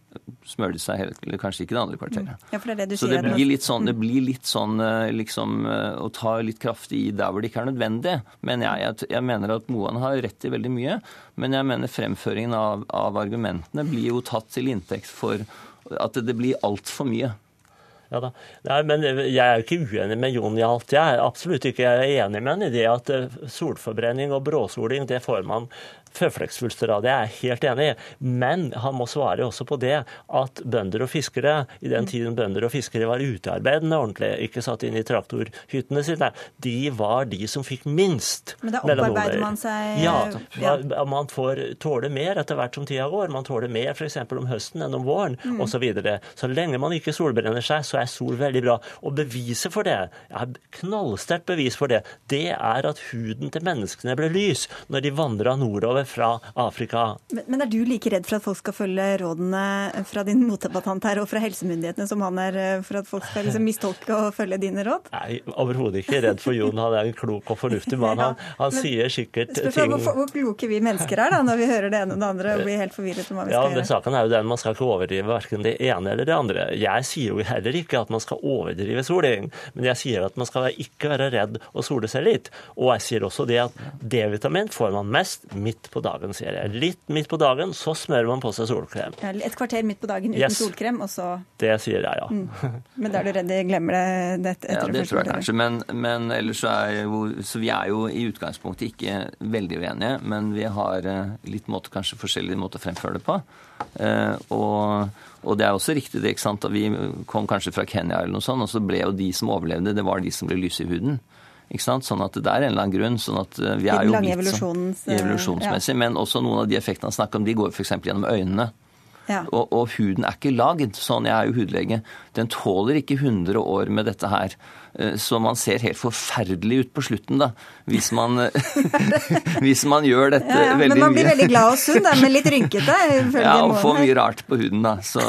S16: smører de seg helt, eller kanskje ikke det andre kvarteret.
S1: Mm. Ja, for det er det du
S16: Så
S1: sier.
S16: det blir litt sånn, det blir litt sånn eh, liksom eh, å ta litt kraftig i der hvor det ikke er nødvendig. Men jeg, jeg, jeg mener at Moan har rett i veldig mye. Men jeg mener fremføringen av, av argumentene blir jo tatt til inntekt for at det blir altfor mye.
S17: Ja da. Nei, men Jeg er ikke uenig med Jon i alt. Jeg er absolutt ikke enig med han i det at eh, solforbrenning og bråsoling det får man føflekksvulster. Det er jeg helt enig i. Men han må svare også på det at bønder og fiskere, i den tiden bønder og fiskere var utearbeidende ordentlig, ikke satt inn i traktorhyttene sine, de var de som fikk minst.
S1: Men da opparbeider man seg
S17: Ja, ja. man får tåle mer etter hvert som tida går. Man tåler mer f.eks. om høsten enn om våren mm. osv. Så, videre. så lenge man ikke solbrenner seg, så er sol veldig bra. Og beviset for det, jeg har knallsterkt bevis for det, det er at huden til menneskene ble lys når de vandra nordover fra Afrika.
S1: Men, men, er du like redd for at folk skal følge rådene fra din motdebattant her og fra helsemyndighetene som han er, eh, for at folk skal liksom mistolke og følge dine råd?
S17: Nei, overhodet ikke redd for Jon. Han er en klok og fornuftig mann. Han, han men, sier sikkert
S1: ting hvor, hvor, kloke vi mennesker er da, når vi hører det ene og det andre og blir helt forvirret om hva vi
S17: skal
S1: ja, gjøre.
S17: Saken er jo den, Man skal ikke overdrive verken det ene eller det andre. Jeg sier jo heller ikke at man skal overdrive soling, men jeg sier at man skal ikke være redd å sole seg litt. Og jeg sier også det at D-vitamin får man mest midt på dagen, sier jeg. Litt midt på dagen, så smører man på seg solkrem.
S1: Ja, et kvarter midt på dagen uten yes. solkrem, og så
S17: Det sier jeg, ja. Mm.
S1: Men da er du redd de glemmer det etter
S16: Ja, det tror jeg kanskje. Men, men ellers så er jo Så vi er jo i utgangspunktet ikke veldig uenige, men vi har eh, litt måte, kanskje forskjellige måter å fremføre det på. Uh, og, og, det er også riktig det, ikke sant, da vi kom kanskje fra Kenya eller noe sånt, og så ble jo de som overlevde, det var de som ble lyse i huden. Ikke sant? Sånn at det er en eller annen grunn. sånn at eh, vi er jo
S1: blitt sånn,
S16: evolusjonsmessig. Ja. Men også noen av de effektene han snakker om, de går f.eks. gjennom øynene. Ja. Og, og, huden er ikke lagd sånn. Jeg er jo hudlege. Den tåler ikke 100 år med dette her. Eh, så man ser helt forferdelig ut på slutten, da. Hvis man, hvis man gjør dette ja, ja. veldig mye.
S1: Men man blir veldig glad og sunn, da, men litt rynkete.
S16: Ja, og får mye rart på huden, da. Så,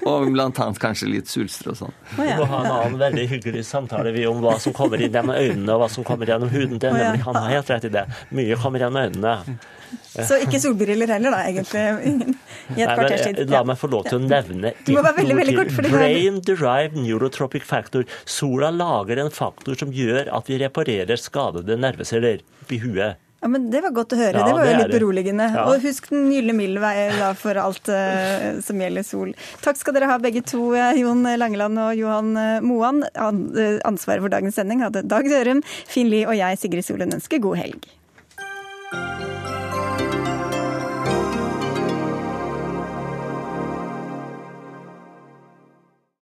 S16: og blant annet kanskje litt sulstre og sånn.
S17: Vi må ha en annen veldig hyggelig samtale vi om hva som kommer inn gjennom øynene, og hva som kommer gjennom huden. Det, er nemlig, han har helt rett i det. Mye kommer gjennom øynene.
S1: Så ikke solbriller heller, da, egentlig. I et kvarters tid.
S17: La meg få lov til å nevne
S1: ett ord til.
S17: Brain derived neurotropic factor. Sola lager en faktor som gjør at vi reparerer skadede nerveceller i huet.
S1: Ja, men Det var godt å høre. Ja, det var jo litt beroligende. Ja. Og husk den gylne middelvei for alt uh, som gjelder sol. Takk skal dere ha begge to, eh, Jon Langeland og Johan eh, Moan. Ansvaret for dagens sending hadde Dag Dørum, Finn Lie og jeg, Sigrid Solen, ønsker god helg.